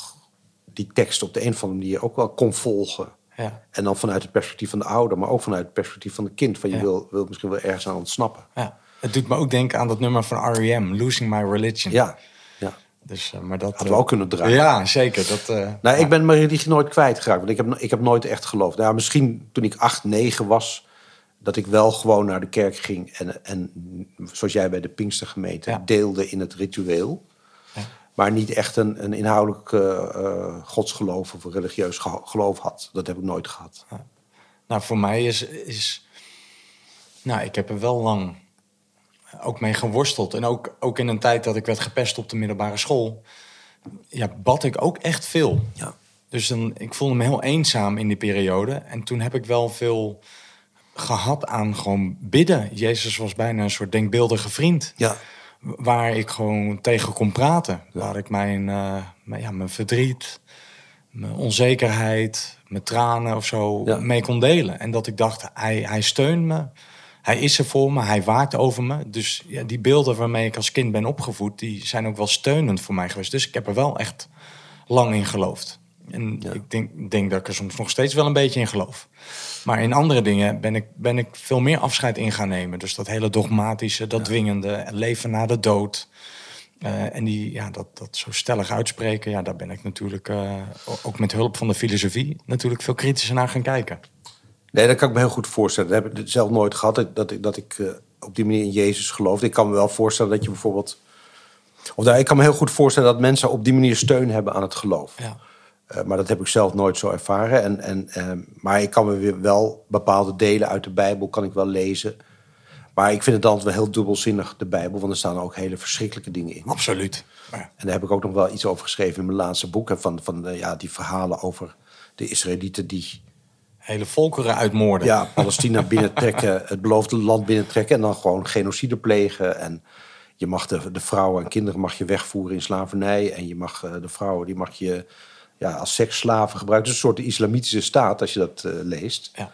B: die tekst op de een of andere manier ook wel kon volgen.
A: Ja.
B: En dan vanuit het perspectief van de ouder, maar ook vanuit het perspectief van het kind. Van je
A: Ja.
B: wil, wil misschien wel ergens aan ontsnappen.
A: Ja. Het doet me ook denken aan dat nummer van R.E.M., Losing My Religion.
B: Ja, ja.
A: Dus, eh, maar dat,
B: Hadden we ook kunnen draaien.
A: Ja, zeker. Dat, eh,
B: Nou,
A: ja.
B: ik ben mijn religie nooit kwijtgeraakt. Want ik heb, ik heb nooit echt geloofd. Nou, misschien toen ik acht, negen was... dat ik wel gewoon naar de kerk ging... en, en zoals jij bij de Pinkstergemeente
A: Ja.
B: deelde in het ritueel.
A: Ja.
B: Maar niet echt een, een inhoudelijk eh, eh, godsgeloof of religieus ge- geloof had. Dat heb ik nooit gehad.
A: Nou, voor mij is, is. Nou, ik heb er wel lang ook mee geworsteld. En ook, ook in een tijd dat ik werd gepest op de middelbare school. Ja, bad ik ook echt veel.
B: Ja.
A: Dus dan, ik voelde me heel eenzaam in die periode. En toen heb ik wel veel gehad aan gewoon bidden. Jezus was bijna een soort denkbeeldige vriend.
B: Ja.
A: Waar ik gewoon tegen kon praten. Waar ik mijn, eh, mijn, ja, mijn verdriet, mijn onzekerheid, mijn tranen of zo
B: Ja.
A: mee kon delen. En dat ik dacht, hij, hij steunt me. Hij is er voor me, hij waakt over me. Dus ja, die beelden waarmee ik als kind ben opgevoed... die zijn ook wel steunend voor mij geweest. Dus ik heb er wel echt lang in geloofd. En ik denk, denk dat ik er soms nog steeds wel een beetje in geloof. Maar in andere dingen ben ik, ben ik veel meer afscheid in gaan nemen. Dus dat hele dogmatische, dat dwingende, leven na de dood. Eh, en die, ja, dat, dat zo stellig uitspreken, ja, daar ben ik natuurlijk eh, ook met hulp van de filosofie natuurlijk veel kritischer naar gaan kijken.
B: Nee, dat kan ik me heel goed voorstellen. Dat heb ik zelf nooit gehad, dat- dat ik, dat ik eh, op die manier in Jezus geloofde. Ik kan me wel voorstellen dat je bijvoorbeeld... Of nou, ik kan me heel goed voorstellen dat mensen op die manier steun hebben aan het geloof.
A: Ja.
B: Eh, maar dat heb ik zelf nooit zo ervaren. En, en, eh, maar ik kan me weer wel bepaalde delen uit de Bijbel kan ik wel lezen. Maar ik vind het altijd wel heel dubbelzinnig, de Bijbel. Want er staan ook hele verschrikkelijke dingen in.
A: Absoluut. Ja.
B: En daar heb ik ook nog wel iets over geschreven in mijn laatste boek. hè, Van, van ja, die verhalen over de Israëlieten die
A: Hele volkeren uitmoorden.
B: ja, Palestina *laughs* binnentrekken, het beloofde land binnentrekken en dan gewoon genocide plegen. En je mag de, de vrouwen en kinderen mag je wegvoeren in slavernij. En je mag eh, de vrouwen die mag je ja, als seksslaven gebruiken. Dus een soort islamitische staat als je dat eh, leest.
A: Ja.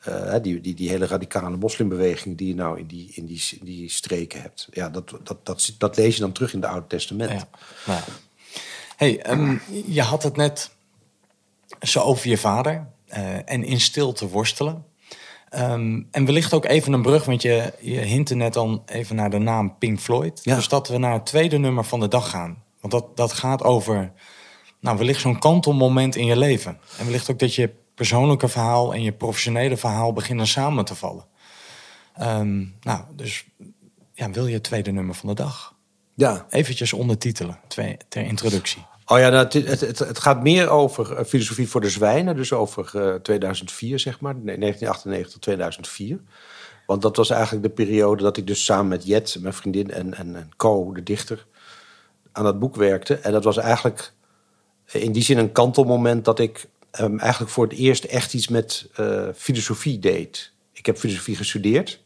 B: Eh, die, die, die hele radicale moslimbeweging die je nou in die, in die, in die streken hebt. Ja, dat, dat, dat, dat lees je dan terug in het Oude Testament.
A: Ja. Nou. Hey, ehm, je had het net zo over je vader en in stilte worstelen. Ehm, en wellicht ook even een brug, want je, je hintte net al even naar de naam Pink Floyd.
B: Ja.
A: Dus dat we naar het tweede nummer van de dag gaan. Want dat, dat gaat over nou, wellicht zo'n kantelmoment in je leven. En wellicht ook dat je persoonlijke verhaal en je professionele verhaal beginnen samen te vallen. Ehm, nou, dus ja, wil je het tweede nummer van de dag?
B: ja.
A: Eventjes ondertitelen, twee, ter introductie.
B: Oh ja, nou, het, gaat meer over eh, filosofie voor de zwijnen. Dus over eh, 2004, zeg maar. Nee, 1998 tot 2004. Want dat was eigenlijk de periode dat ik dus samen met Jet, mijn vriendin, en, en, Co, de dichter, aan dat boek werkte. En dat was eigenlijk in die zin een kantelmoment dat ik ehm, eigenlijk voor het eerst echt iets met eh, filosofie deed. Ik heb filosofie gestudeerd,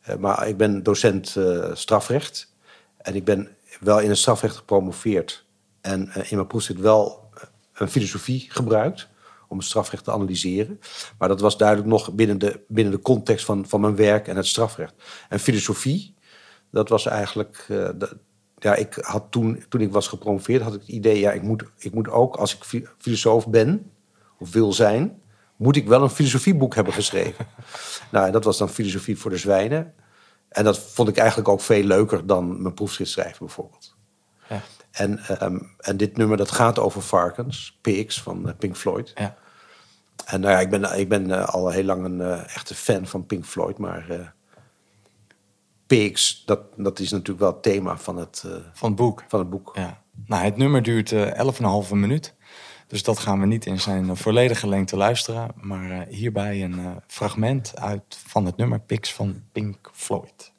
B: eh, maar ik ben docent eh, strafrecht. En ik ben wel in het strafrecht gepromoveerd. En eh, in mijn proefschrift wel eh, een filosofie gebruikt om het strafrecht te analyseren. Maar dat was duidelijk nog binnen de, binnen de context van, van mijn werk en het strafrecht. En filosofie, dat was eigenlijk... eh, ja, ik had toen, toen ik was gepromoveerd, had ik het idee... ja, ik moet, ik moet ook, als ik fi- filosoof ben, of wil zijn... moet ik wel een filosofieboek hebben geschreven. *laughs* nou, en dat was dan Filosofie voor de Zwijnen. En dat vond ik eigenlijk ook veel leuker dan mijn proefschrift schrijven bijvoorbeeld.
A: Ja.
B: En, ehm, en dit nummer dat gaat over varkens, PX van eh, Pink Floyd.
A: Ja.
B: En nou ja, ik ben, ik ben eh, al heel lang een eh, echte fan van Pink Floyd, maar PX, dat, dat is natuurlijk wel het thema van het,
A: Van het boek.
B: van het boek.
A: Ja. Nou, het nummer duurt eh 11,5 minuut. Dus dat gaan we niet in zijn volledige lengte luisteren. Maar hierbij een fragment uit van het nummer Pix van Pink Floyd.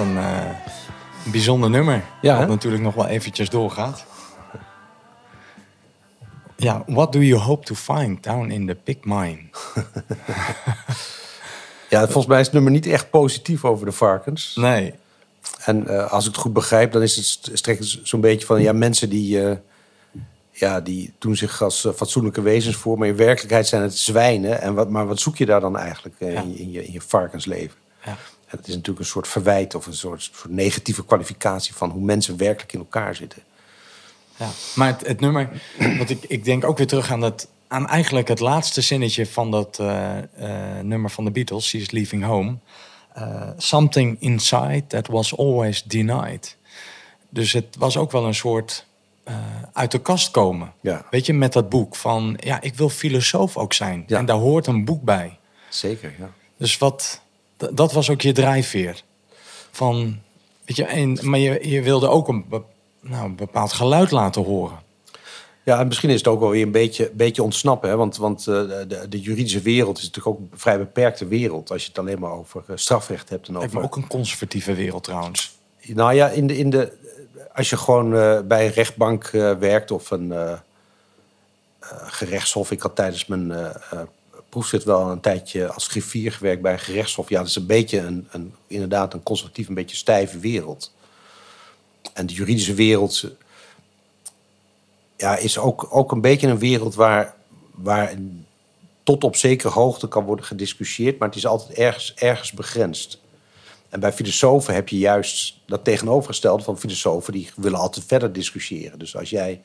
A: Wat een eh, bijzonder nummer.
B: Ja,
A: Wat
B: hè?
A: natuurlijk nog wel eventjes doorgaat. *laughs* Ja, what do you hope to find down in the pig mine? *laughs*
B: Ja, volgens mij is het nummer niet echt positief over de varkens.
A: Nee,
B: En eh, als ik het goed begrijp, dan is het st- strekt zo'n beetje van ja, mensen die, eh, ja, die doen zich als eh, fatsoenlijke wezens voor, maar in werkelijkheid zijn het zwijnen. En wat, maar wat zoek je daar dan eigenlijk eh,
A: Ja.
B: in, je, in, je, in je varkensleven?
A: ja.
B: En het is natuurlijk een soort verwijt of een soort, soort negatieve kwalificatie van hoe mensen werkelijk in elkaar zitten.
A: Ja, maar het, het nummer, want ik, ik denk ook weer terug aan, dat, aan eigenlijk het laatste zinnetje van dat eh, eh, nummer van de Beatles, She's Leaving Home. Eh, something inside that was always denied. Dus het was ook wel een soort uit de kast komen.
B: Ja.
A: Weet je, met dat boek van, ja, ik wil filosoof ook zijn.
B: Ja.
A: En daar hoort een boek bij.
B: Zeker, ja.
A: Dus wat, dat was ook je drijfveer. Van, weet je, en, maar je, je wilde ook een, be- nou, een bepaald geluid laten horen.
B: Ja, en misschien is het ook wel weer een beetje, beetje ontsnappen. Hè? Want, want eh, de, de juridische wereld is natuurlijk ook een vrij beperkte wereld. Als je het alleen maar over eh, strafrecht hebt. En over,
A: me ook een conservatieve wereld trouwens.
B: Nou ja, in de, in de, als je gewoon eh, bij een rechtbank werkt of een gerechtshof. Ik had tijdens mijn eh, proefschrift wel een tijdje als griffier gewerkt bij een gerechtshof. Ja, dat is een beetje een, een, inderdaad een conservatief, een beetje stijve wereld. En de juridische wereld ja, is ook, ook een beetje een wereld waar, waar tot op zekere hoogte kan worden gediscussieerd, maar het is altijd ergens, ergens begrensd. En bij filosofen heb je juist dat tegenovergestelde van filosofen, die willen altijd verder discussiëren. Dus als jij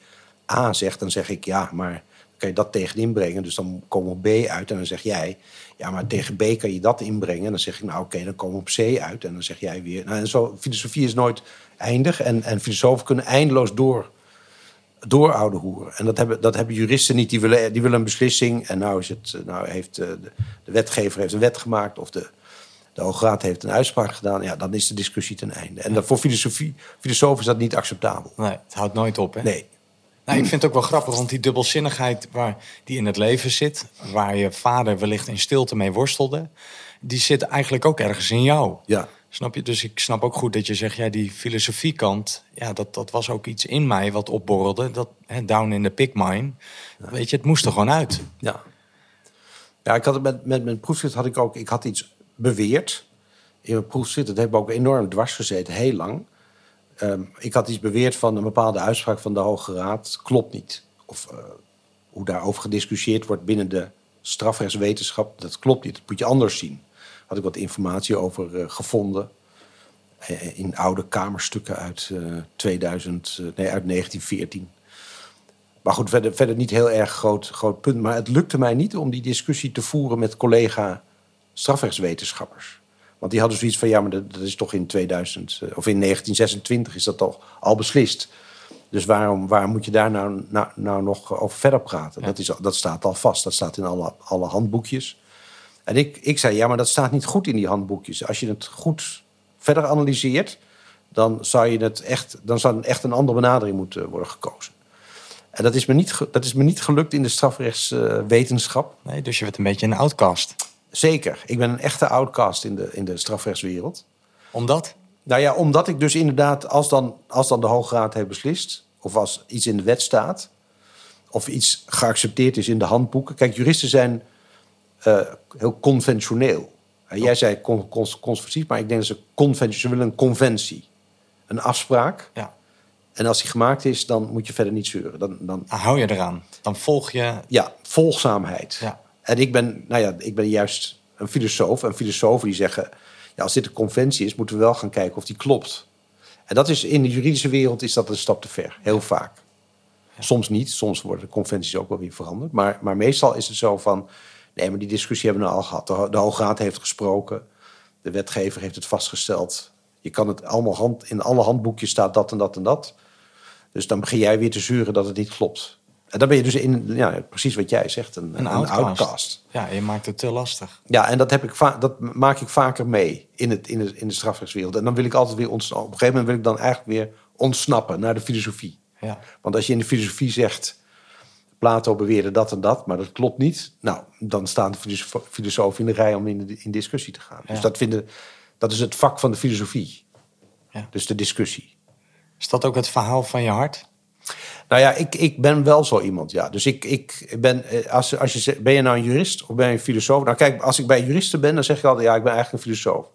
B: A zegt, dan zeg ik ja, maar kan je dat tegen inbrengen. Dus dan komen we op B uit en dan zeg jij, ja, maar tegen B kan je dat inbrengen. En dan zeg ik, nou oké, dan komen we op C uit. En dan zeg jij weer, nou en zo, filosofie is nooit eindig. En, en filosofen kunnen eindeloos door, door oude hoeren. En dat hebben, dat hebben juristen niet. Die willen, die willen een beslissing. En nou, is het, nou heeft eh, de, de wetgever heeft een wet gemaakt of de, de Hoge Raad heeft een uitspraak gedaan. Ja, dan is de discussie ten einde. En dat, voor filosofie, filosofen is dat niet acceptabel.
A: Nee, het houdt nooit op, hè?
B: Nee.
A: Nou, ik vind het ook wel grappig, want die dubbelzinnigheid waar, die in het leven zit... waar je vader wellicht in stilte mee worstelde... die zit eigenlijk ook ergens in jou.
B: Ja.
A: Snap je? Dus ik snap ook goed dat je zegt, ja, die filosofiekant... ja, dat, dat was ook iets in mij wat opborrelde. Dat, hè, down in the pig mine. Weet je, het moest er gewoon uit.
B: Ja. Ja, ik had het met, met mijn proefschrift had ik ook, ik had iets beweerd. In mijn proefschrift, dat heeft me ook enorm dwars gezeten, heel lang. Ehm, ik had iets beweerd van een bepaalde uitspraak van de Hoge Raad, klopt niet. Of eh, hoe daarover gediscussieerd wordt binnen de strafrechtswetenschap, dat klopt niet. Dat moet je anders zien. Had ik wat informatie over eh, gevonden. eh, in oude kamerstukken uit, eh 2000, eh, nee, uit 1914. Maar goed, verder, verder niet heel erg groot, groot punt. Maar het lukte mij niet om die discussie te voeren met collega strafrechtswetenschappers. Want die hadden zoiets van, ja, maar dat, dat is toch in 2000 eh, of in 1926 is dat toch al beslist. Dus waarom, waarom moet je daar nou, nou, nou nog over verder praten? Dat, is, dat staat al vast. Dat staat in alle, alle handboekjes. En ik, ik zei, ja, maar dat staat niet goed in die handboekjes. Als je het goed verder analyseert, dan zou, je het echt, dan zou echt een andere benadering moeten worden gekozen. En dat is me niet, dat is me niet gelukt in de strafrechtswetenschap.
A: Nee, dus je werd een beetje een outcast.
B: Zeker. Ik ben een echte outcast in de, in de strafrechtswereld.
A: Omdat?
B: Nou ja, omdat ik dus inderdaad, als dan, als dan de Hoge Raad heeft beslist, of als iets in de wet staat, of iets geaccepteerd is in de handboeken. Kijk, juristen zijn eh, heel conventioneel. En jij zei con, con- conservatief, maar ik denk dat ze conventie, ze willen een conventie, een afspraak.
A: Ja.
B: En als die gemaakt is, dan moet je verder niet zeuren. Dan, dan,
A: Dan hou je eraan. Dan volg je...
B: ja, volgzaamheid.
A: Ja.
B: En ik ben, nou ja, ik ben juist een filosoof. En filosofen die zeggen, ja, als dit een conventie is, moeten we wel gaan kijken of die klopt. En dat is in de juridische wereld is dat een stap te ver, heel vaak. Soms niet, soms worden de conventies ook wel weer veranderd. Maar, maar meestal is het zo van, nee, maar die discussie hebben we nou al gehad. De, de Hoge Raad heeft gesproken, de wetgever heeft het vastgesteld. Je kan het allemaal hand, in alle handboekjes staat dat en dat en dat. Dus dan begin jij weer te zuren dat het niet klopt. En dan ben je dus in, ja, precies wat jij zegt, een,
A: Een
B: een,
A: outcast. Ja, je maakt het te lastig.
B: Ja, en dat, heb ik va- dat maak ik vaker mee in, het, in, de, in de strafrechtswereld. En dan wil ik altijd weer ontsnappen. Op een gegeven moment wil ik dan eigenlijk weer ontsnappen naar de filosofie.
A: Ja.
B: Want als je in de filosofie zegt, Plato beweerde dat en dat, maar dat klopt niet. Nou, dan staan de filosofen in de rij om in, de, in discussie te gaan. Dus dat, vinden, dat is het vak van de filosofie.
A: Ja.
B: Dus de discussie.
A: Is dat ook het verhaal van je hart?
B: Nou ja, ik, ik ben wel zo iemand, ja. Dus ik, ik ben, eh, als, als je ben je nou een jurist of ben je een filosoof? Nou kijk, als ik bij juristen ben, dan zeg ik altijd, ja, ik ben eigenlijk een filosoof.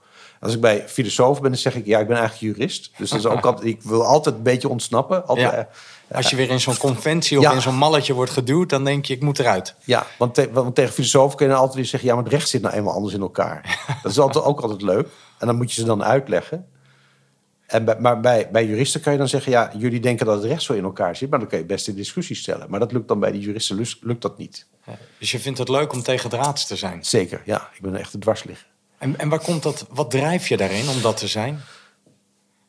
B: Als ik bij filosoof ben, dan zeg ik, ja, ik ben eigenlijk jurist. Dus dat is ook *laughs* altijd, ik wil altijd een beetje ontsnappen. Altijd,
A: Ja.
B: eh,
A: Als je weer in zo'n conventie of
B: Ja.
A: in zo'n malletje wordt geduwd, dan denk je, ik moet eruit.
B: Ja, want, te- want tegen filosofen kun je altijd weer zeggen... ja, maar het recht zit nou eenmaal anders in elkaar. *laughs* Dat is altijd, ook altijd leuk. En dan moet je ze dan uitleggen. En bij, maar bij, bij juristen kan je dan zeggen... ja, jullie denken dat het recht zo in elkaar zit... maar dan kun je best in discussie stellen. Maar dat lukt dan bij die juristen lukt, lukt dat niet.
A: Dus je vindt het leuk om tegen draads te zijn.
B: Zeker, ja. Ik ben echt een dwarsligger.
A: En, en waar komt dat, wat drijf je daarin om dat te zijn?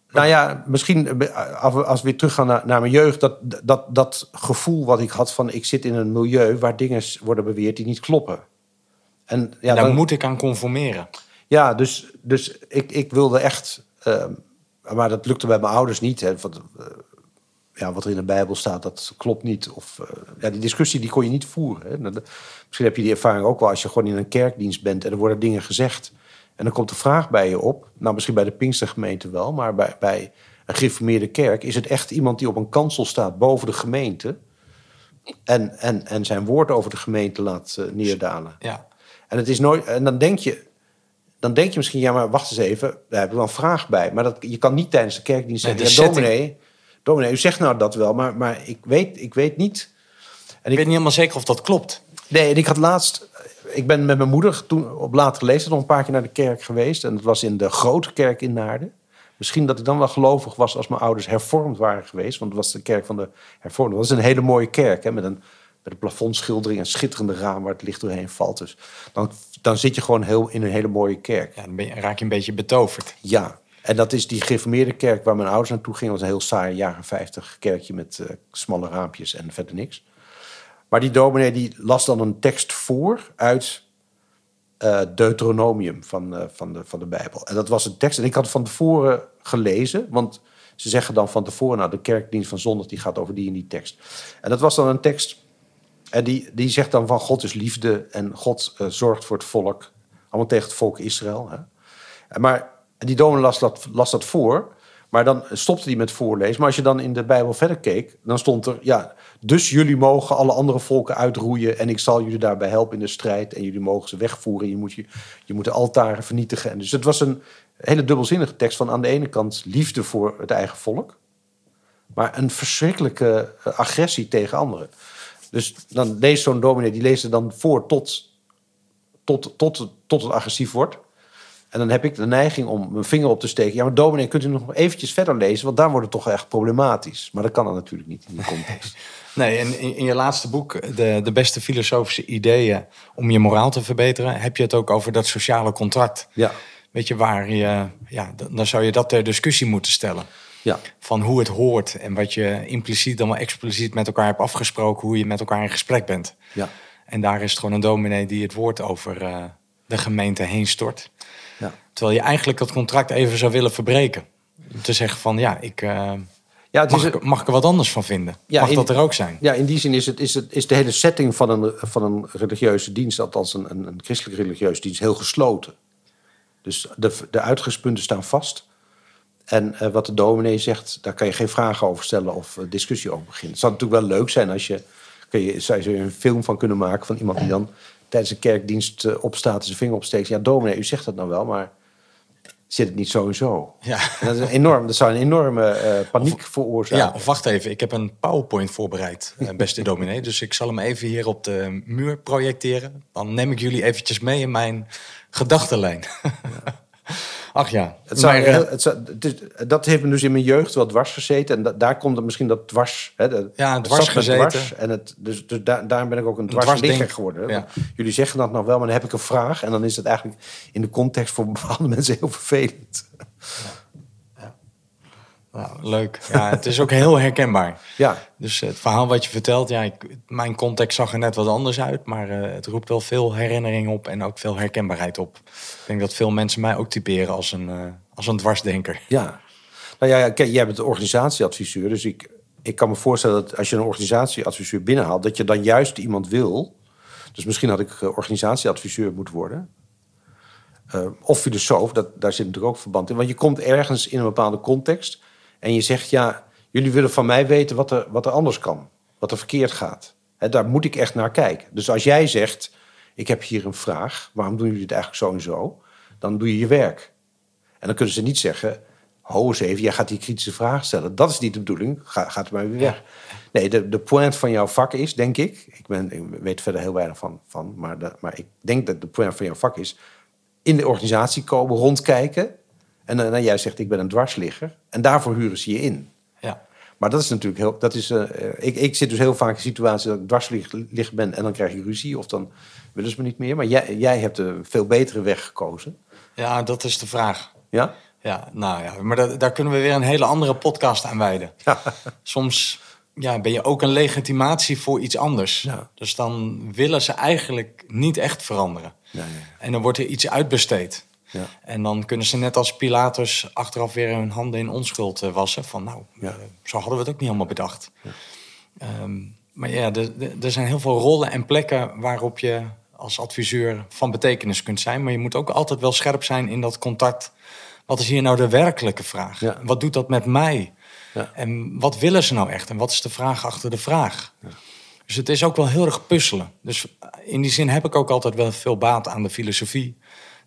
B: Nou ja, misschien als we, als we weer teruggaan naar, naar mijn jeugd... Dat, dat, dat gevoel wat ik had van... ik zit in een milieu waar dingen worden beweerd die niet kloppen. En ja,
A: Daar
B: dan-
A: moet ik aan conformeren.
B: Ja, dus, dus ik, ik wilde echt. ehm, maar dat lukte bij mijn ouders niet. Hè, wat, eh, ja, wat er in de Bijbel staat, dat klopt niet. Of, eh, ja, die discussie die kon je niet voeren. Hè. Nou, Misschien heb je die ervaring ook wel als je gewoon in een kerkdienst bent en er worden dingen gezegd. En dan komt de vraag bij je op. Nou, misschien bij de Pinkstergemeente wel, maar bij, bij een gereformeerde kerk is het echt iemand die op een kansel staat boven de gemeente. En, en, en zijn woord over de gemeente laat eh, neerdalen.
A: Ja.
B: En, het is nooit, en dan denk je, dan denk je misschien, ja, maar wacht eens even, daar heb ik wel een vraag bij. Maar dat, je kan niet tijdens de kerkdienst
A: Nee,
B: zeggen, ja,
A: setting.
B: dominee, dominee, u zegt nou dat wel, maar, maar ik, weet, ik weet niet.
A: Ik weet niet helemaal zeker of dat klopt.
B: Nee, en ik had laatst, ik ben met mijn moeder toen op latere leeftijd nog een paar keer naar de kerk geweest. En dat was in de grote kerk in Naarden. Misschien dat ik dan wel gelovig was als mijn ouders hervormd waren geweest. Want het was de kerk van de hervormden. Dat is een hele mooie kerk, hè, met een, met een plafondschildering en schitterende raam waar het licht doorheen valt. Dus dan, dan zit je gewoon heel, in een hele mooie kerk.
A: Ja, dan ben je, raak je een beetje betoverd.
B: Ja, en dat is die gereformeerde kerk waar mijn ouders naartoe gingen. Dat was een heel saai jaren 50 kerkje met eh, smalle raampjes en verder niks. Maar die dominee die las dan een tekst voor uit eh, Deuteronomium van, eh, van, de, van de Bijbel. En dat was een tekst. En ik had het van tevoren gelezen, want ze zeggen dan van tevoren... nou, de kerkdienst van zondag die gaat over die en die tekst. En dat was dan een tekst... En die, die zegt dan van God is liefde en God eh, zorgt voor het volk. Allemaal tegen het volk Israël. Hè? Maar die dominee las dat, las dat voor. Maar dan stopte hij met voorlezen. Maar als je dan in de Bijbel verder keek, dan stond er... Ja, dus jullie mogen alle andere volken uitroeien... en ik zal jullie daarbij helpen in de strijd... en jullie mogen ze wegvoeren. Je moet, je, je moet de altaren vernietigen. En dus het was een hele dubbelzinnige tekst... van aan de ene kant liefde voor het eigen volk... maar een verschrikkelijke eh, agressie tegen anderen. Dus dan leest zo'n dominee, die leest er dan voor tot, tot, tot, tot het agressief wordt... En dan heb ik de neiging om mijn vinger op te steken. Ja, maar dominee, kunt u nog eventjes verder lezen? Want daar wordt het toch echt problematisch. Maar dat kan dan natuurlijk niet in die context. *laughs*
A: Nee, en in, in je laatste boek, de, de beste filosofische ideeën om je moraal te verbeteren, heb je het ook over dat sociale contract.
B: Ja,
A: Weet je, waar je, ja, dan dan zou je dat ter discussie moeten stellen.
B: Ja,
A: Van hoe het hoort en wat je impliciet dan wel expliciet met elkaar hebt afgesproken, hoe je met elkaar in gesprek bent.
B: ja,
A: En daar is het gewoon een dominee die het woord over eh, de gemeente heen stort.
B: ja.
A: Terwijl je eigenlijk dat contract even zou willen verbreken. Om te zeggen van ja, ik, eh,
B: ja, het
A: mag, ik, mag ik er wat anders van vinden?
B: Ja,
A: mag
B: in-
A: dat er ook zijn?
B: ja, in die zin is, het, is, het, is de hele setting van een, van een religieuze dienst, althans een, een, een christelijk religieuze dienst, heel gesloten. Dus de, de uitgangspunten staan vast. En eh, wat de dominee zegt, daar kan je geen vragen over stellen of eh, discussie over beginnen. Het zou natuurlijk wel leuk zijn als je, kun je, zou je een film van kunnen maken van iemand die dan tijdens een kerkdienst eh, opstaat en zijn vinger opsteekt. Ja, dominee, u zegt dat nou wel, maar zit het niet zo en zo?
A: Ja.
B: En dat, is een enorm, dat zou een enorme paniek veroorzaken.
A: Ja, of wacht even. Ik heb een PowerPoint voorbereid, beste dominee. Dus ik zal hem even hier op de muur projecteren. Dan neem ik jullie eventjes mee in mijn gedachtenlijn. Ach ja.
B: Het zou,
A: Maar, eh,
B: heel- het zou- het is- dat heeft me dus in mijn jeugd wel dwars gezeten. En da- daar komt het misschien dat dwars... Hè, de-
A: Ja,
B: het
A: dwars gezeten.
B: dwars en het, dus dus daar, daarom ben ik ook een
A: dwarsdenk.
B: dwarsligger geworden.
A: Ja.
B: Jullie zeggen dat nog wel, maar dan heb ik een vraag. En dan is het eigenlijk in de context voor *laughs* bepaalde mensen heel vervelend.
A: Nou, leuk. Ja, het is ook heel herkenbaar.
B: Ja,
A: Dus het verhaal wat je vertelt, ja, ik, mijn context zag er net wat anders uit. Maar eh, het roept wel veel herinnering op en ook veel herkenbaarheid op. Ik denk dat veel mensen mij ook typeren als een, eh, als een dwarsdenker.
B: ja. Nou ja, kijk, jij bent de organisatieadviseur. Dus ik, ik kan me voorstellen dat als je een organisatieadviseur binnenhaalt, dat je dan juist iemand wil. Dus misschien had ik eh, organisatieadviseur moeten worden. Eh, of filosoof, dat, daar zit natuurlijk ook verband in. Want je komt ergens in een bepaalde context en je zegt: Ja, jullie willen van mij weten wat er, wat er anders kan, wat er verkeerd gaat. Daar moet ik echt naar kijken. Dus als jij zegt: Ik heb hier een vraag, waarom doen jullie het eigenlijk zo en zo? Dan doe je je werk. En dan kunnen ze niet zeggen: Ho eens even, jij gaat die kritische vraag stellen. Dat is niet de bedoeling, Ga, gaat er maar weer weg. Nee, de, de point van jouw vak is, denk ik... Ik, ben, ik weet verder heel weinig van, van maar, de- maar ik denk dat de point van jouw vak is... in de organisatie komen, rondkijken... en dan dan jij zegt, ik ben een dwarsligger... en daarvoor huren ze je in.
A: Ja.
B: Maar dat is natuurlijk heel... Dat is, eh, eh, ik, ik zit dus heel vaak in situaties dat ik dwarsligger ben... en dan krijg ik ruzie of dan willen ze me niet meer. Maar jij, jij hebt een veel betere weg gekozen.
A: ja, dat is de vraag.
B: Ja?
A: Ja, nou ja, maar da- daar kunnen we weer een hele andere podcast aan wijden. *laughs*
B: Ja.
A: Soms ja, ben je ook een legitimatie voor iets anders.
B: Ja.
A: Dus dan willen ze eigenlijk niet echt veranderen.
B: Ja, ja,
A: En dan wordt er iets uitbesteed.
B: Ja.
A: En dan kunnen ze net als Pilatus achteraf weer hun handen in onschuld eh, wassen. Van nou,
B: Ja.
A: eh, zo hadden we het ook niet helemaal bedacht. Ehm, maar ja, er- zijn heel veel rollen en plekken waarop je als adviseur van betekenis kunt zijn. Maar je moet ook altijd wel scherp zijn in dat contact. Wat is hier nou de werkelijke vraag?
B: Ja.
A: Wat doet dat met mij?
B: Ja.
A: En wat willen ze nou echt? En wat is de vraag achter de vraag? Dus het is ook wel heel erg puzzelen. Dus in die zin heb ik ook altijd wel veel baat aan de filosofie.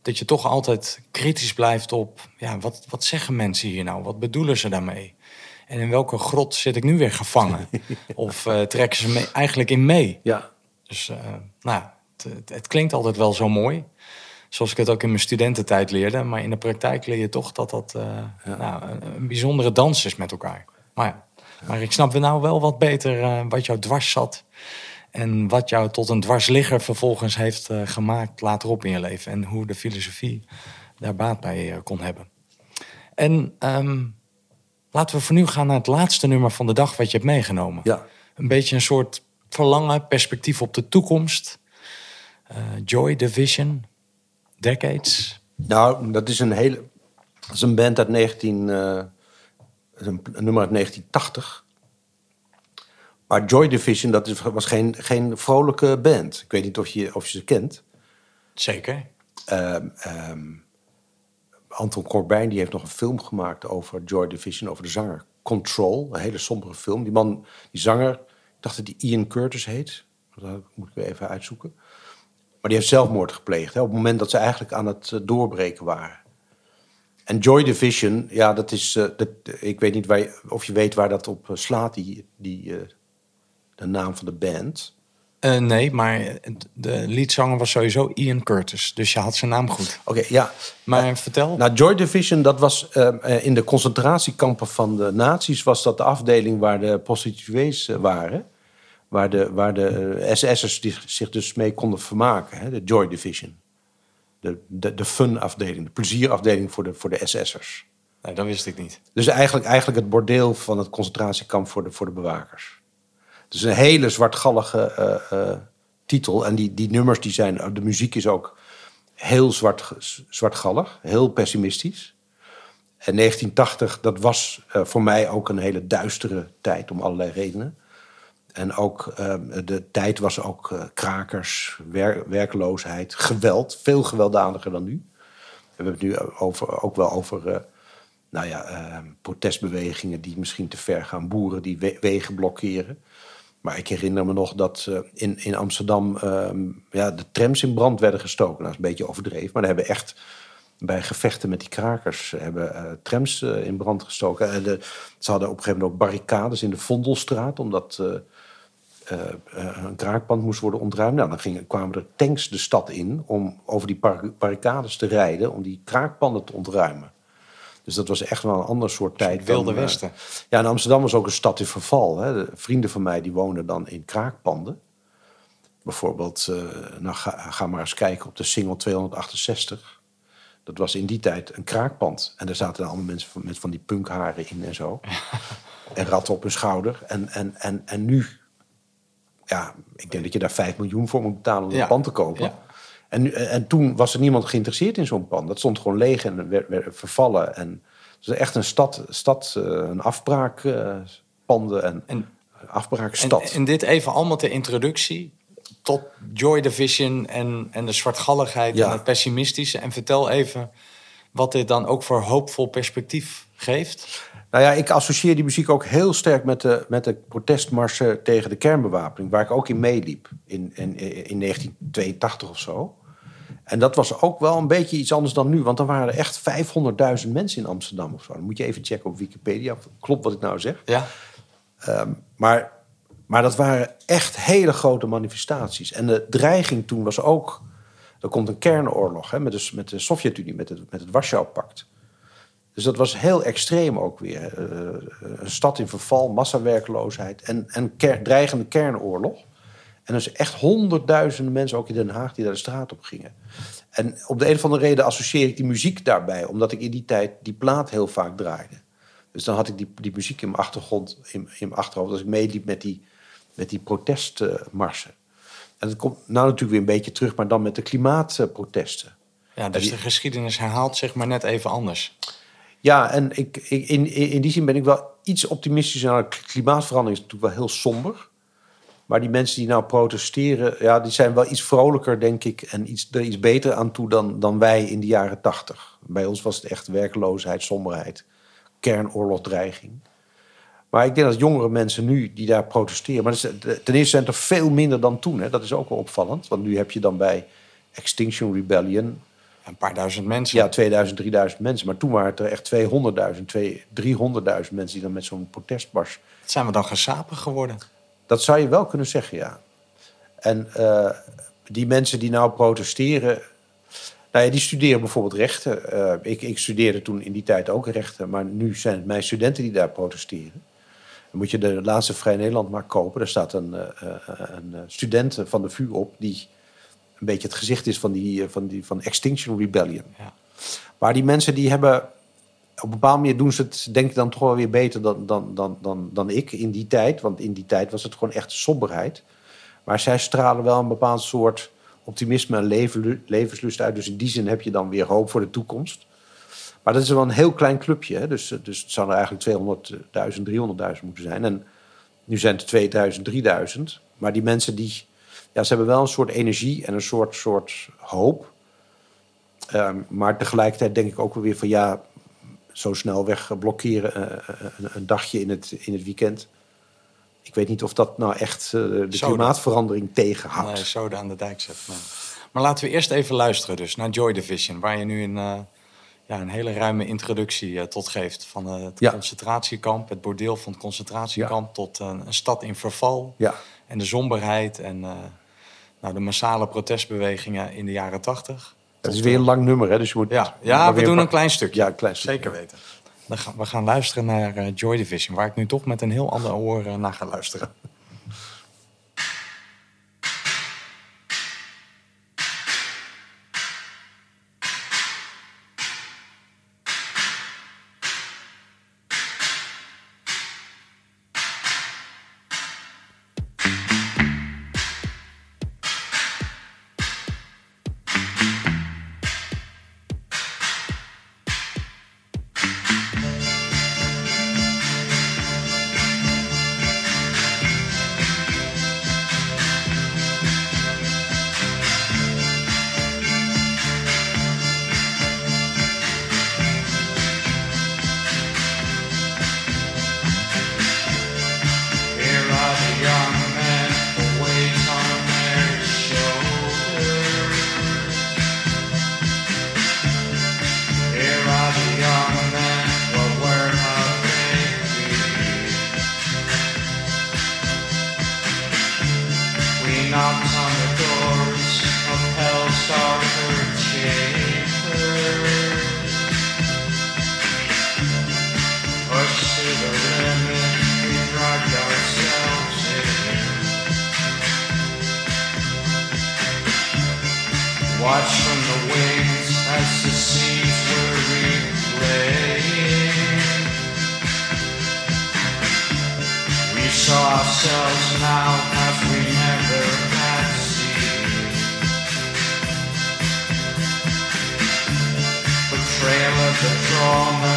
A: Dat je toch altijd kritisch blijft op, ja, wat, wat zeggen mensen hier nou? Wat bedoelen ze daarmee? En in welke grot zit ik nu weer gevangen? *laughs* Of eh, trekken ze me eigenlijk in mee?
B: ja.
A: Dus eh, nou, het, het, klinkt altijd wel zo mooi. Zoals ik het ook in mijn studententijd leerde. Maar in de praktijk leer je toch dat dat eh, nou, een, een bijzondere dans is met elkaar. Maar, ja, maar ik snap nou wel wat beter wat jou dwars zat. En wat jou tot een dwarsligger vervolgens heeft eh, gemaakt laterop in je leven. En hoe de filosofie daar baat bij eh, kon hebben. En ehm, laten we voor nu gaan naar het laatste nummer van de dag wat je hebt meegenomen
B: ja.
A: een beetje een soort verlangen, perspectief op de toekomst. Eh, Joy Division, Decades.
B: Nou, dat is een hele. Dat is een band uit 19. eh, een, een nummer uit 1980. Maar Joy Division, dat is, was geen, geen vrolijke band. Ik weet niet of je, of je ze kent.
A: Zeker.
B: Ehm, ehm, Anton Corbijn die heeft nog een film gemaakt over Joy Division, over de zanger Control. Een hele sombere film. Die man, die zanger, ik dacht dat die Ian Curtis heet. Dat moet ik weer even uitzoeken. Maar die heeft zelfmoord gepleegd. Hè, op het moment dat ze eigenlijk aan het eh, doorbreken waren. En Joy Division, ja, dat is. eh, dat, ik weet niet waar je- of je weet waar dat op eh, slaat, die, die, de naam van de band.
A: Eh, nee, maar de leadzanger was sowieso Ian Curtis. Dus je had zijn naam goed.
B: Oké, ja.
A: Maar vertel.
B: Nou, Joy Division, dat was eh, eh, in de concentratiekampen van de nazi's... was dat de afdeling waar de prostituees eh, waren. Waar de, waar de eh, SS'ers zich dus mee konden vermaken. Hè, de Joy Division. De, de, de fun-afdeling, de plezierafdeling voor de, voor de SS'ers.
A: nee, dat wist ik niet.
B: Dus eigenlijk, eigenlijk het bordeel van het concentratiekamp voor de, voor de bewakers. Dus een hele zwartgallige eh, eh, titel. En die, die nummers, die zijn, de muziek is ook heel zwart, zwartgallig, heel pessimistisch. En 1980, dat was eh, voor mij ook een hele duistere tijd om allerlei redenen. En ook eh, de tijd was ook krakers, wer- werkloosheid, geweld. Veel gewelddadiger dan nu. We hebben het nu over, ook wel over nou ja, eh, protestbewegingen die misschien te ver gaan. Boeren die we- wegen blokkeren. Maar ik herinner me nog dat eh, in, in Amsterdam ehm, ja, de trams in brand werden gestoken. Dat is een beetje overdreven. Maar er hebben echt bij gevechten met die krakers eh, hebben, eh, trams in brand gestoken. En de, ze hadden op een gegeven moment ook barricades in de Vondelstraat. Omdat een kraakpand moest worden ontruimd. Nou, dan gingen, kwamen er tanks de stad in om over die bar- barricades te rijden. Om die kraakpanden te ontruimen. Dus dat was echt wel een ander soort tijd.
A: Wilde
B: dan, eh,
A: Westen.
B: ja, en Amsterdam was ook een stad in verval. Hè. De vrienden van mij die woonden dan in kraakpanden. Bijvoorbeeld, eh, nou, ga, ga maar eens kijken op de single 268. Dat was in die tijd een kraakpand. En daar zaten dan allemaal mensen van- met van die punkharen in en zo. *laughs* En ratten op hun schouder. En, en, en, en nu, ja, ik denk dat je daar 5 miljoen voor moet betalen om een pand te kopen.
A: Ja.
B: En, nu- en toen was er niemand geïnteresseerd in zo'n pand. Dat stond gewoon leeg en werd, werd vervallen. En het was echt een stad, stad eh, een afbraak. eh, en,
A: En-
B: afbraakstad.
A: En, en dit even allemaal ter introductie tot Joy Division en, en de zwartgalligheid
B: Ja.
A: en het pessimistische. En vertel even wat dit dan ook voor hoopvol perspectief geeft.
B: Nou ja, ik associeer die muziek ook heel sterk met de, met de protestmarsen tegen de kernbewapening, waar ik ook in meeliep in, in, in 1982 of zo. En dat was ook wel een beetje iets anders dan nu, want dan waren er echt 500.000 mensen in Amsterdam of zo. Dan moet je even checken op Wikipedia. Klopt wat ik nou zeg?
A: Ja,
B: Maar, maar dat waren echt hele grote manifestaties. En de dreiging toen was ook... Er komt een kernoorlog hè, met, de, met de Sovjet-Unie, met het, met het Warschau-pact. Dus dat was heel extreem ook weer. Eh, een stad in verval, massawerkloosheid en, en ker- dreigende kernoorlog. En er zijn echt honderdduizenden mensen, ook in Den Haag, die daar de straat op gingen. En op de een of andere reden associeer ik die muziek daarbij, omdat ik in die tijd die plaat heel vaak draaide. Dus dan had ik die, die muziek in mijn achtergrond, in, in mijn achterhoofd, als ik meeliep met die, met die protestmarsen. En dat komt nou natuurlijk weer een beetje terug, maar dan met de klimaatprotesten.
A: ja dus
B: die-
A: de geschiedenis herhaalt zich maar net even anders.
B: Ja, en ik, ik, in, in die zin ben ik wel iets optimistischer. Nou, klimaatverandering is natuurlijk wel heel somber. Maar die mensen die nou protesteren, ja, die zijn wel iets vrolijker, denk ik. En iets, er iets beter aan toe dan, dan wij in de jaren tachtig. Bij ons was het echt werkloosheid, somberheid, kernoorlogdreiging. Maar ik denk dat jongere mensen nu die daar protesteren... Maar is- ten eerste zijn er veel minder dan toen. Hè. Dat is ook wel opvallend. Want nu heb je dan bij Extinction Rebellion...
A: Een paar duizend mensen.
B: Ja, 2000, 3000 mensen. Maar toen waren het er echt 200.000, 200.000, 300.000 mensen die dan met zo'n protestmars.
A: Zijn we dan gesapen geworden?
B: Dat zou je wel kunnen zeggen, ja. En eh, die mensen die nou protesteren. Nou ja, die studeren bijvoorbeeld rechten. Eh, ik, ik studeerde toen in die tijd ook rechten. Maar nu zijn het mijn studenten die daar protesteren. Dan moet je de laatste Vrij Nederland maar kopen. Daar staat een, eh, een student van de VU op. die een beetje het gezicht is van, die, van, die, van Extinction Rebellion.
A: Ja.
B: Maar die mensen die hebben. Op een bepaalde manier doen ze het, denk ik, dan toch wel weer beter dan, dan, dan, dan, dan ik in die tijd. Want in die tijd was het gewoon echt somberheid. Maar zij stralen wel een bepaald soort optimisme en leven, levenslust uit. Dus in die zin heb je dan weer hoop voor de toekomst. Maar dat is wel een heel klein clubje. Hè? Dus, dus het zou er eigenlijk 200.000, 300.000 moeten zijn. En nu zijn het 2000, 3000. Maar die mensen die. Ja, ze hebben wel een soort energie en een soort, soort hoop. Ehm, maar tegelijkertijd denk ik ook wel weer van ja, zo snel weg blokkeren eh, een, een dagje in het, in het weekend. Ik weet niet of dat nou echt eh, de klimaatverandering tegenhoudt.
A: Nee, zoden aan de dijk zet. nee. Maar laten we eerst even luisteren dus naar Joy Division. Waar je nu een, eh, ja, een hele ruime introductie eh, tot geeft. Van eh, het
B: Ja.
A: concentratiekamp, het bordeel van het concentratiekamp... tot eh, een stad in verval.
B: Ja.
A: En de somberheid en eh, nou, de massale protestbewegingen in de jaren tachtig.
B: Het is weer een lang nummer, hè? Dus je moet.
A: Ja, ja we doen een
B: pak-
A: klein stukje.
B: Ja, een klein stukje.
A: Zeker weten. Dan gaan, we gaan luisteren naar eh, Joy Division, waar ik nu toch met een heel ander oor eh, naar ga luisteren.
C: Watch from the wings as the scenes were replaying. We saw ourselves now as we never had seen. The trail of the trauma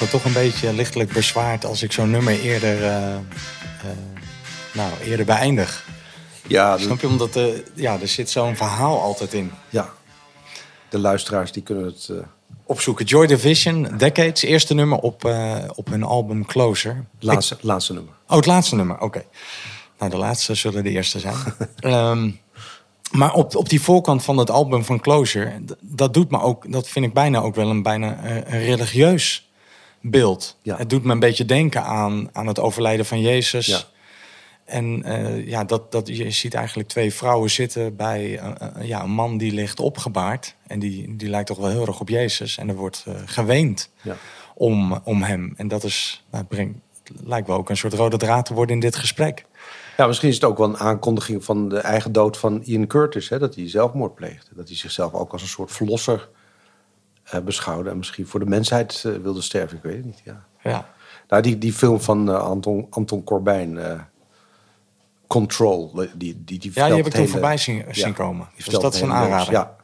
A: altijd toch een beetje lichtelijk bezwaard als ik zo'n nummer eerder, eh, eh, nou, eerder beëindig.
B: Ja,
A: Snap je? Omdat er, ja, er zit zo'n verhaal altijd in.
B: ja. De luisteraars die kunnen het...
A: Opzoeken. Joy Division, Decades, eerste nummer op, op hun album Closer.
B: laatste, laatste nummer.
A: Oh, het laatste nummer, oké. Nou, de laatste zullen de eerste zijn. *laughs* Ehm, maar op, op die voorkant van het album van Closure, d- dat doet me ook, dat vind ik bijna ook wel een bijna een religieus beeld.
B: Ja.
A: Het doet me een beetje denken aan, aan het overlijden van Jezus.
B: Ja.
A: En eh, ja, dat, dat, je ziet eigenlijk twee vrouwen zitten bij eh, eh, ja, een man die ligt opgebaard. En die, die lijkt toch wel heel erg op Jezus. En er wordt geweend
B: Ja.
A: om, om hem. En dat is, nou, brengt, lijkt wel ook een soort rode draad te worden in dit gesprek.
B: Ja, misschien is het ook wel een aankondiging van de eigen dood van Ian Curtis. Hè, dat hij zelfmoord pleegde. Dat hij zichzelf ook als een soort verlosser beschouwde. En misschien voor de mensheid eh, wilde sterven. Ik weet het niet. Ja.
A: Ja,
B: Nou, die, die film van eh, Anton, Anton Corbijn, eh, Control. Die, die, die
A: ja die heb ik toen voorbij zien,
B: ja,
A: zien komen. Dus dat is een aanrader.
B: Ja,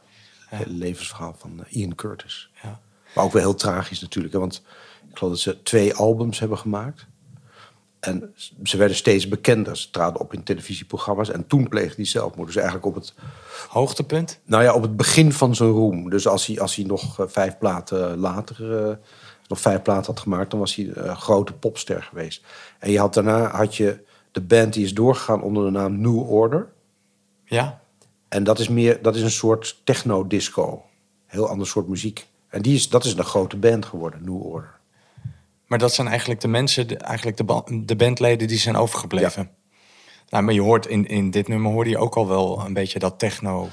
B: het levensverhaal van eh, Ian Curtis.
A: Ja.
B: Maar ook wel heel tragisch natuurlijk. Hè, want ik geloof dat ze twee albums hebben gemaakt. En ze werden steeds bekender. Ze traden op in televisieprogramma's. En toen pleegde hij zelfmoord. Dus eigenlijk op het,
A: Hoogtepunt?
B: nou ja, op het begin van zijn roem. Dus als hij, als hij nog eh, vijf platen later... eh, nog vijf platen had gemaakt... dan was hij eh, een grote popster geweest. En je had, daarna had je de band die is doorgegaan onder de naam New Order.
A: Ja.
B: En dat is, meer, dat is een soort techno-disco. Heel ander soort muziek. En die is, dat is een grote band geworden, New Order.
A: Maar dat zijn eigenlijk de mensen, de, eigenlijk de, ba- de bandleden die zijn overgebleven. Nou, maar je hoort in, in dit nummer hoorde je ook al wel een beetje dat techno,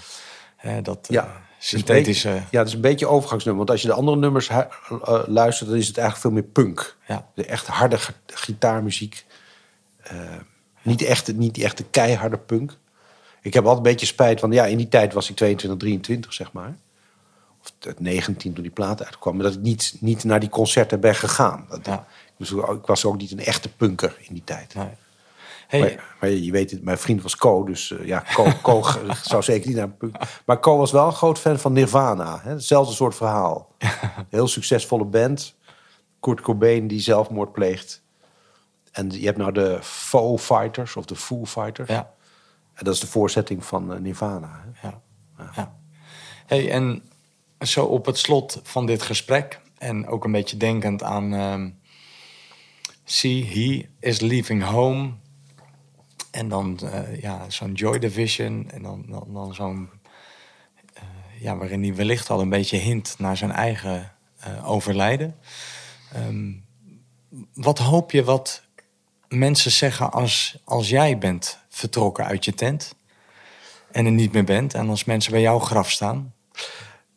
A: hè, dat eh,
B: Ja, een
A: synthetische.
B: beetje- ja, het is een beetje overgangsnummer. Want als je de andere nummers hu- eh, luistert, dan is het eigenlijk veel meer punk.
A: Ja.
B: De echt harde gi- gitaarmuziek. Eh, niet, echt, niet die echte keiharde punk. Ik heb altijd een beetje spijt, want ja, in die tijd was ik 22, 23, zeg maar. Of het 19 toen die plaat uitkwam. Maar dat ik niet, niet naar die concerten ben gegaan. Dat,
A: Ja.
B: dus ik was ook niet een echte punker in die tijd.
A: Nee. Hey,
B: Maar, maar je weet het, mijn vriend was Co, dus eh, ja, Co, *laughs* Co zou zeker niet naar een punk. Maar Co was wel een groot fan van Nirvana. Hè? Hetzelfde soort verhaal. *laughs* Heel succesvolle band. Kurt Cobain die zelfmoord pleegt. En je hebt nou de Foo Fighters of de Foo Fighters.
A: ja,
B: En dat is de voorzetting van eh, Nirvana. Hè?
A: ja, ja. Hey, en zo op het slot van dit gesprek en ook een beetje denkend aan ehm See, he is leaving home. En dan eh, ja, zo'n Joy Division. En dan, dan, dan zo'n... eh, ja, waarin hij wellicht al een beetje hint naar zijn eigen eh, overlijden. Ehm, wat hoop je wat mensen zeggen als, als jij bent vertrokken uit je tent... en er niet meer bent... en als mensen bij jouw graf staan?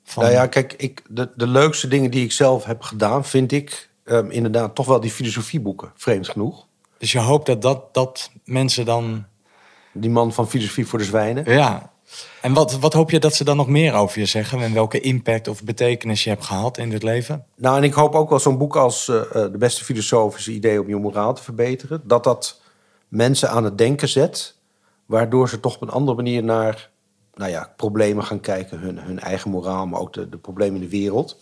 A: Van,
B: Nou ja, kijk, ik, de, de leukste dingen die ik zelf heb gedaan, vind ik ehm, inderdaad toch wel die filosofieboeken, vreemd genoeg.
A: Dus je hoopt dat, dat, dat mensen dan...
B: Die man van Filosofie voor de Zwijnen.
A: Ja. En wat, wat hoop je dat ze dan nog meer over je zeggen? En welke impact of betekenis je hebt gehad in dit leven?
B: Nou, en ik hoop ook wel zo'n boek als eh, De beste filosofische ideeën om je moraal te verbeteren. Dat dat mensen aan het denken zet. Waardoor ze toch op een andere manier naar nou ja, problemen gaan kijken. Hun, hun eigen moraal, maar ook de, de problemen in de wereld.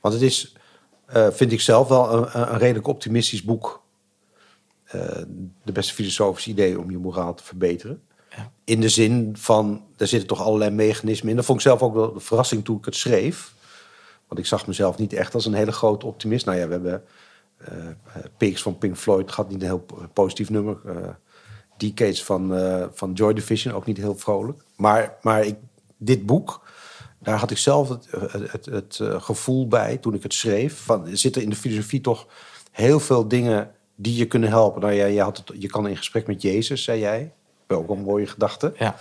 B: Want het is, eh, vind ik zelf wel, een, een redelijk optimistisch boek. Eh, de beste filosofische ideeën om je moraal te verbeteren.
A: Ja.
B: In de zin van, er zitten toch allerlei mechanismen in. Dat vond ik zelf ook wel een verrassing toen ik het schreef. Want ik zag mezelf niet echt als een hele grote optimist. Nou ja, we hebben Pigs van Pink Floyd, gaat niet een heel po- positief nummer. Eh Decades van, eh, van Joy Division, ook niet heel vrolijk. Maar, maar ik, dit boek, daar had ik zelf het, het, het, het, eh, gevoel bij toen ik het schreef. Van, er zitten in de filosofie toch heel veel dingen die je kunnen helpen. Nou ja, je, had het, je kan in gesprek met Jezus, zei jij. Ook wel een mooie gedachte.
A: Ja.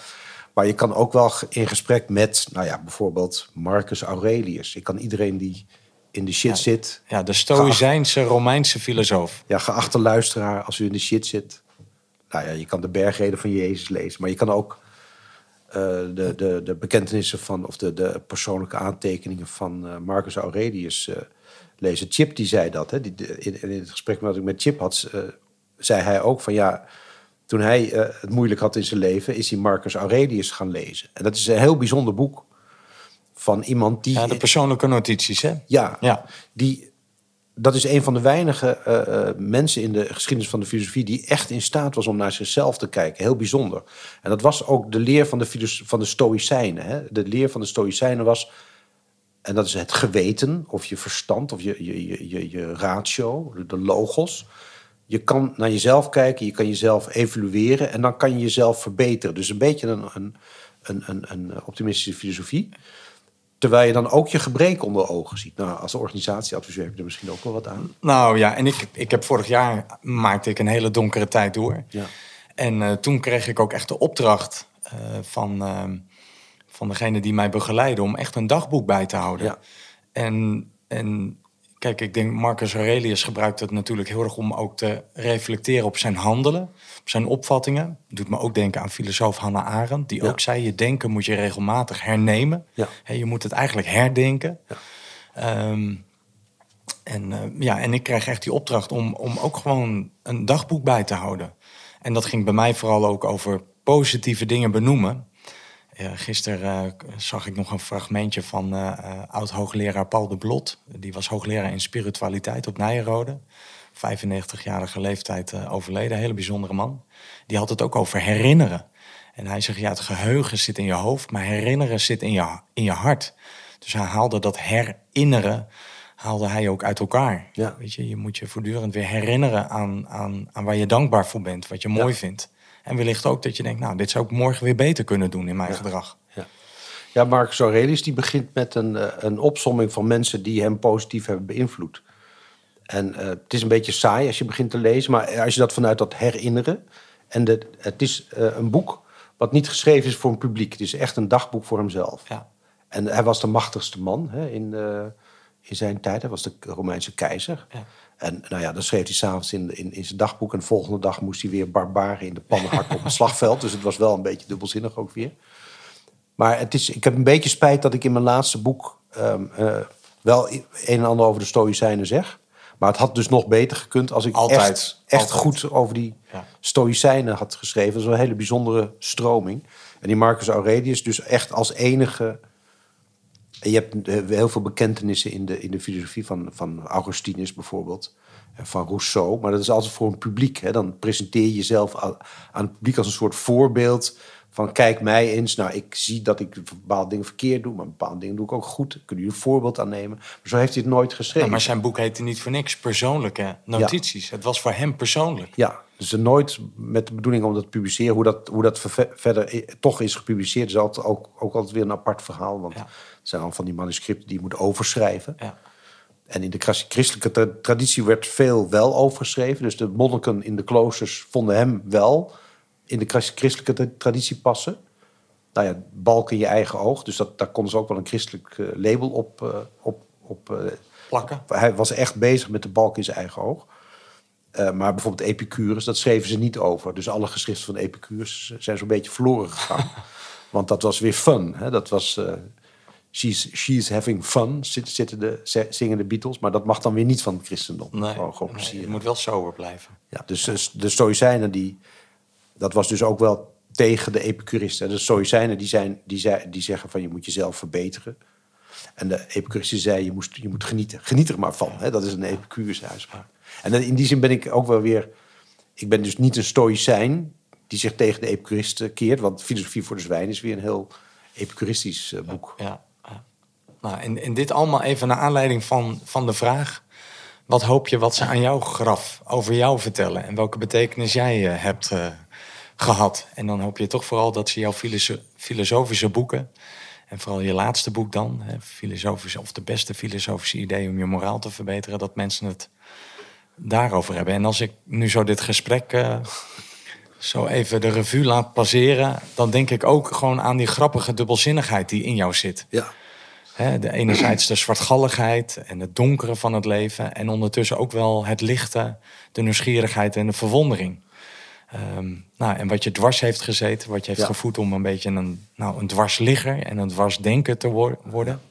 B: Maar je kan ook wel in gesprek met, nou ja, bijvoorbeeld Marcus Aurelius. Ik kan iedereen die in de shit zit.
A: Ja, de Stoïcijnse Romeinse filosoof.
B: Ja, geachte luisteraar, als u in de shit zit. Nou ja, je kan de bergreden van Jezus lezen. Maar je kan ook eh, de, de, de bekentenissen van, of de, de persoonlijke aantekeningen van eh, Marcus Aurelius eh, lezen. Chip die zei dat. Hè? Die, in, in het gesprek wat ik met Chip had, zei hij ook van ja. Toen hij het moeilijk had in zijn leven, is hij Marcus Aurelius gaan lezen. En dat is een heel bijzonder boek van iemand die...
A: Ja, de persoonlijke notities, hè?
B: Ja,
A: Ja.
B: Die, dat is een van de weinige eh, eh, mensen in de geschiedenis van de filosofie die echt in staat was om naar zichzelf te kijken. Heel bijzonder. En dat was ook de leer van de, van de Stoïcijnen. Hè? De leer van de Stoïcijnen was, en dat is het geweten, of je verstand, of je, je, je, je, ratio, de- logos. Je kan naar jezelf kijken, je kan jezelf evalueren en dan kan je jezelf verbeteren. Dus een beetje een, een, een, een optimistische filosofie. Terwijl je dan ook je gebreken onder ogen ziet. Nou, als organisatieadviseur heb je er misschien ook wel wat aan.
A: Nou ja, en ik, ik heb vorig jaar maakte ik een hele donkere tijd door.
B: Ja.
A: En eh, toen kreeg ik ook echt de opdracht eh, van, eh, van degene die mij begeleidde om echt een dagboek bij te houden.
B: Ja.
A: En, en kijk, ik denk Marcus Aurelius gebruikt het natuurlijk heel erg om ook te reflecteren op zijn handelen, op zijn opvattingen. Doet me ook denken aan filosoof Hannah Arendt, die
B: Ja.
A: ook zei: je denken moet je regelmatig hernemen.
B: Ja.
A: Je moet het eigenlijk herdenken. Ehm, en, eh, ja, en ik kreeg echt die opdracht om, om ook gewoon een dagboek bij te houden. En dat ging bij mij vooral ook over positieve dingen benoemen. Eh, gisteren eh, zag ik nog een fragmentje van eh, eh, oud-hoogleraar Paul de Blot. Die was hoogleraar in spiritualiteit op Nijenrode. 95-jarige leeftijd overleden, hele bijzondere man. Die had het ook over herinneren. En hij zegt, ja, het geheugen zit in je hoofd, maar herinneren zit in je, in je hart. Dus hij haalde dat herinneren, haalde hij ook uit elkaar.
B: Ja.
A: Weet je, je moet je voortdurend weer herinneren aan, aan, aan waar je dankbaar voor bent, wat je mooi vindt. En wellicht ook dat je denkt, nou, dit zou ik morgen weer beter kunnen doen in mijn gedrag.
B: Ja, ja Marcus Aurelius die begint met een, eh, een opsomming van mensen die hem positief hebben beïnvloed. En eh, het is een beetje saai als je begint te lezen, maar als je dat vanuit dat herinneren. En de, het is eh, een boek wat niet geschreven is voor een publiek. Het is echt een dagboek voor hemzelf.
A: Ja.
B: En hij was de machtigste man hè, in, in zijn tijd. Hij was de Romeinse keizer.
A: Ja.
B: En nou ja, dan schreef hij s'avonds in, in, in zijn dagboek. En de volgende dag moest hij weer barbaren in de pannen hakken op het *laughs* slagveld. Dus het was wel een beetje dubbelzinnig ook weer. Maar het is, ik heb een beetje spijt dat ik in mijn laatste boek ehm, eh, wel een en ander over de Stoïcijnen zeg. Maar het had dus nog beter gekund als ik
A: Altijd,
B: echt, echt
A: altijd.
B: goed over die
A: Ja.
B: Stoïcijnen had geschreven. Dat is wel een hele bijzondere stroming. En die Marcus Aurelius dus echt als enige... En je hebt eh, heel veel bekentenissen in de, in de filosofie van, van Augustinus bijvoorbeeld. En van Rousseau. Maar dat is altijd voor een publiek. Hè. Dan presenteer je jezelf aan, het publiek als een soort voorbeeld... van kijk mij eens. Nou, ik zie dat ik bepaalde dingen verkeerd doe... maar bepaalde dingen doe ik ook goed. Kunnen jullie een voorbeeld aan nemen? Maar zo heeft hij het nooit geschreven.
A: Ja, maar zijn boek heette niet voor niks persoonlijke notities. Het was voor hem persoonlijk.
B: Ja, dus nooit met de bedoeling om dat te publiceren. Hoe dat, hoe dat ver- verder i- toch is gepubliceerd, is altijd ook, ook altijd weer een apart verhaal. Want
A: Ja.
B: Het zijn al van die manuscripten die je moet overschrijven.
A: Ja.
B: En in de christelijke tra- traditie werd veel wel overgeschreven. Dus de monniken in de kloosters vonden hem wel in de christelijke tra- traditie passen. Nou ja, balk in je eigen oog. Dus dat, daar konden ze ook wel een christelijk eh, label op, eh, op, op eh,
A: Plakken.
B: hij was echt bezig met de balk in zijn eigen oog. Maar bijvoorbeeld Epicurus, dat schreven ze niet over. Dus alle geschriften van Epicurus zijn zo'n beetje verloren gegaan. *laughs* Want dat was weer fun. Hè? Dat was she's, she's having fun, zit- zitten de, zingen de Beatles. Maar dat mag dan weer niet van het christendom.
A: Nee,
B: gewoon,
A: nee, je moet wel sober blijven.
B: Ja, dus eh, de Stoïcijnen, die, dat was dus ook wel tegen de Epicuristen. De Stoïcijnen die, zijn, die, zei, die zeggen van je moet jezelf verbeteren. En de Epicuristen zei je, moest, je moet genieten. Geniet er maar van. Hè? Dat is een Epicurische uitspraak. En in die zin ben ik ook wel weer... Ik ben dus niet een Stoïcijn die zich tegen de Epicuristen keert. Want Filosofie voor de Zwijn is weer een heel Epicuristisch eh, boek.
A: Ja, ja. Nou, en, dit allemaal even naar aanleiding van, van de vraag... wat hoop je wat ze aan jouw graf over jou vertellen... en welke betekenis jij eh, hebt eh, gehad. En dan hoop je toch vooral dat ze jouw filoso- filosofische boeken... en vooral je laatste boek dan... Hè, of de beste filosofische idee om je moraal te verbeteren... dat mensen het daarover hebben. En als ik nu zo dit gesprek... eh, zo even de revue laat passeren... dan denk ik ook gewoon aan die grappige dubbelzinnigheid die in jou zit.
B: Ja.
A: Hè, de enerzijds de zwartgalligheid en het donkere van het leven. En ondertussen ook wel het lichte, de nieuwsgierigheid en de verwondering. Ehm, nou, en wat je dwars heeft gezeten, wat je heeft
B: Ja.
A: gevoed om een beetje een, nou, een dwarsligger en een dwarsdenker te wor- worden.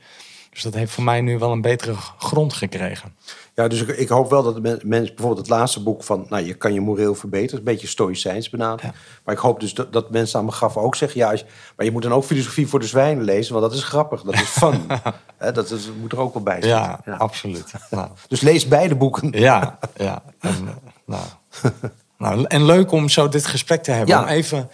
A: Dus dat heeft voor mij nu wel een betere grond gekregen.
B: Ja, dus ik, ik hoop wel dat mensen, bijvoorbeeld het laatste boek van, nou, je kan je moreel verbeteren, een beetje stoïcijns benadering.
A: Ja.
B: Maar ik hoop dus dat, dat mensen aan mijn graf ook zeggen, ja, als maar je moet dan ook filosofie voor de zwijnen lezen, want dat is grappig, dat is fun. *laughs* Dat, moet er ook wel bij
A: Ja,
B: zitten.
A: absoluut. Nou, *laughs*
B: Dus lees beide boeken.
A: ja, ja. En, eh, nou, *laughs* nou, en leuk om zo dit gesprek te hebben.
B: Ja.
A: Om even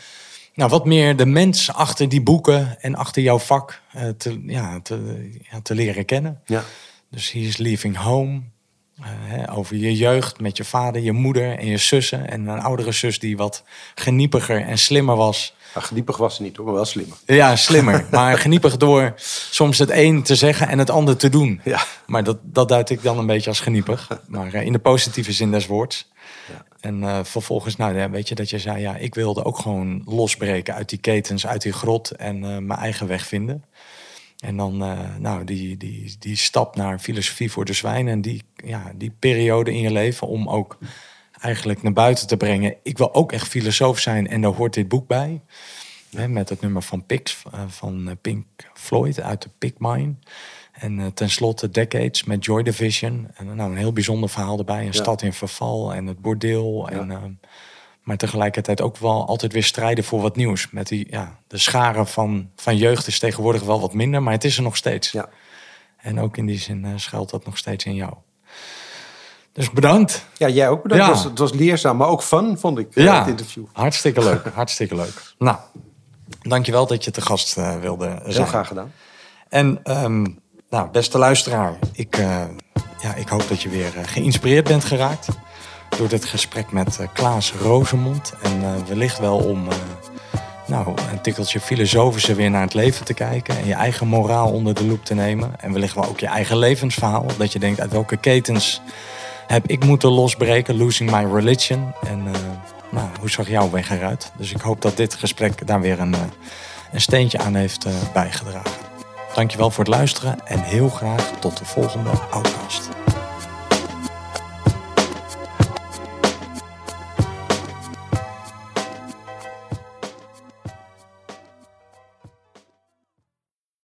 A: nou, wat meer de mens achter die boeken en achter jouw vak eh, te, ja, te, ja, te leren kennen.
B: Ja.
A: Dus He is Leaving Home. Eh, hè, over je jeugd met je vader, je moeder en je zussen. En een oudere zus die wat geniepiger en slimmer was.
B: Maar geniepig was ze niet hoor, maar wel slimmer.
A: Ja, slimmer. *laughs* maar geniepig door soms het een te zeggen en het ander te doen.
B: Ja.
A: Maar dat, dat duid ik dan een beetje als geniepig. Maar eh, in de positieve zin des woords.
B: Ja.
A: En eh, vervolgens, nou ja, weet je, dat je zei... ja, ik wilde ook gewoon losbreken uit die ketens, uit die grot... en mijn eigen weg vinden. En dan, eh, nou, die, die, die stap naar filosofie voor de zwijnen... en die, ja, die periode in je leven om ook eigenlijk naar buiten te brengen... ik wil ook echt filosoof zijn en daar hoort dit boek bij... Hè, met het nummer van Pix, eh, van eh, Pink Floyd uit de Pig Mine. En tenslotte Decades met Joy Division. En nou, een heel bijzonder verhaal erbij. Een
B: Ja.
A: stad in verval en het bordeel.
B: Ja.
A: En, ehm, maar tegelijkertijd ook wel altijd weer strijden voor wat nieuws. Met die, ja, de scharen van, van jeugd is tegenwoordig wel wat minder, maar het is er nog steeds.
B: Ja.
A: En ook in die zin eh, schuilt dat nog steeds in jou. Dus bedankt.
B: Ja, jij ook bedankt.
A: Ja.
B: Het, was, het was leerzaam, maar ook fun, vond ik, eh,
A: Ja,
B: het interview.
A: hartstikke leuk. *laughs* Hartstikke leuk. Nou, dankjewel dat je te gast eh, wilde
B: Heel
A: zijn.
B: graag gedaan.
A: En ehm, nou, beste luisteraar, ik, ja, ik hoop dat je weer geïnspireerd bent geraakt door dit gesprek met eh, Klaas Rozemond. En eh, wellicht wel om eh, nou, een tikkeltje filosofischer weer naar het leven te kijken en je eigen moraal onder de loep te nemen. En wellicht wel ook je eigen levensverhaal. Dat je denkt uit welke ketens heb ik moeten losbreken, losing my religion. En nou, hoe zag jouw weg eruit? Dus ik hoop dat dit gesprek daar weer een, een steentje aan heeft bijgedragen. Dankjewel voor het luisteren en heel graag tot de volgende Outcast.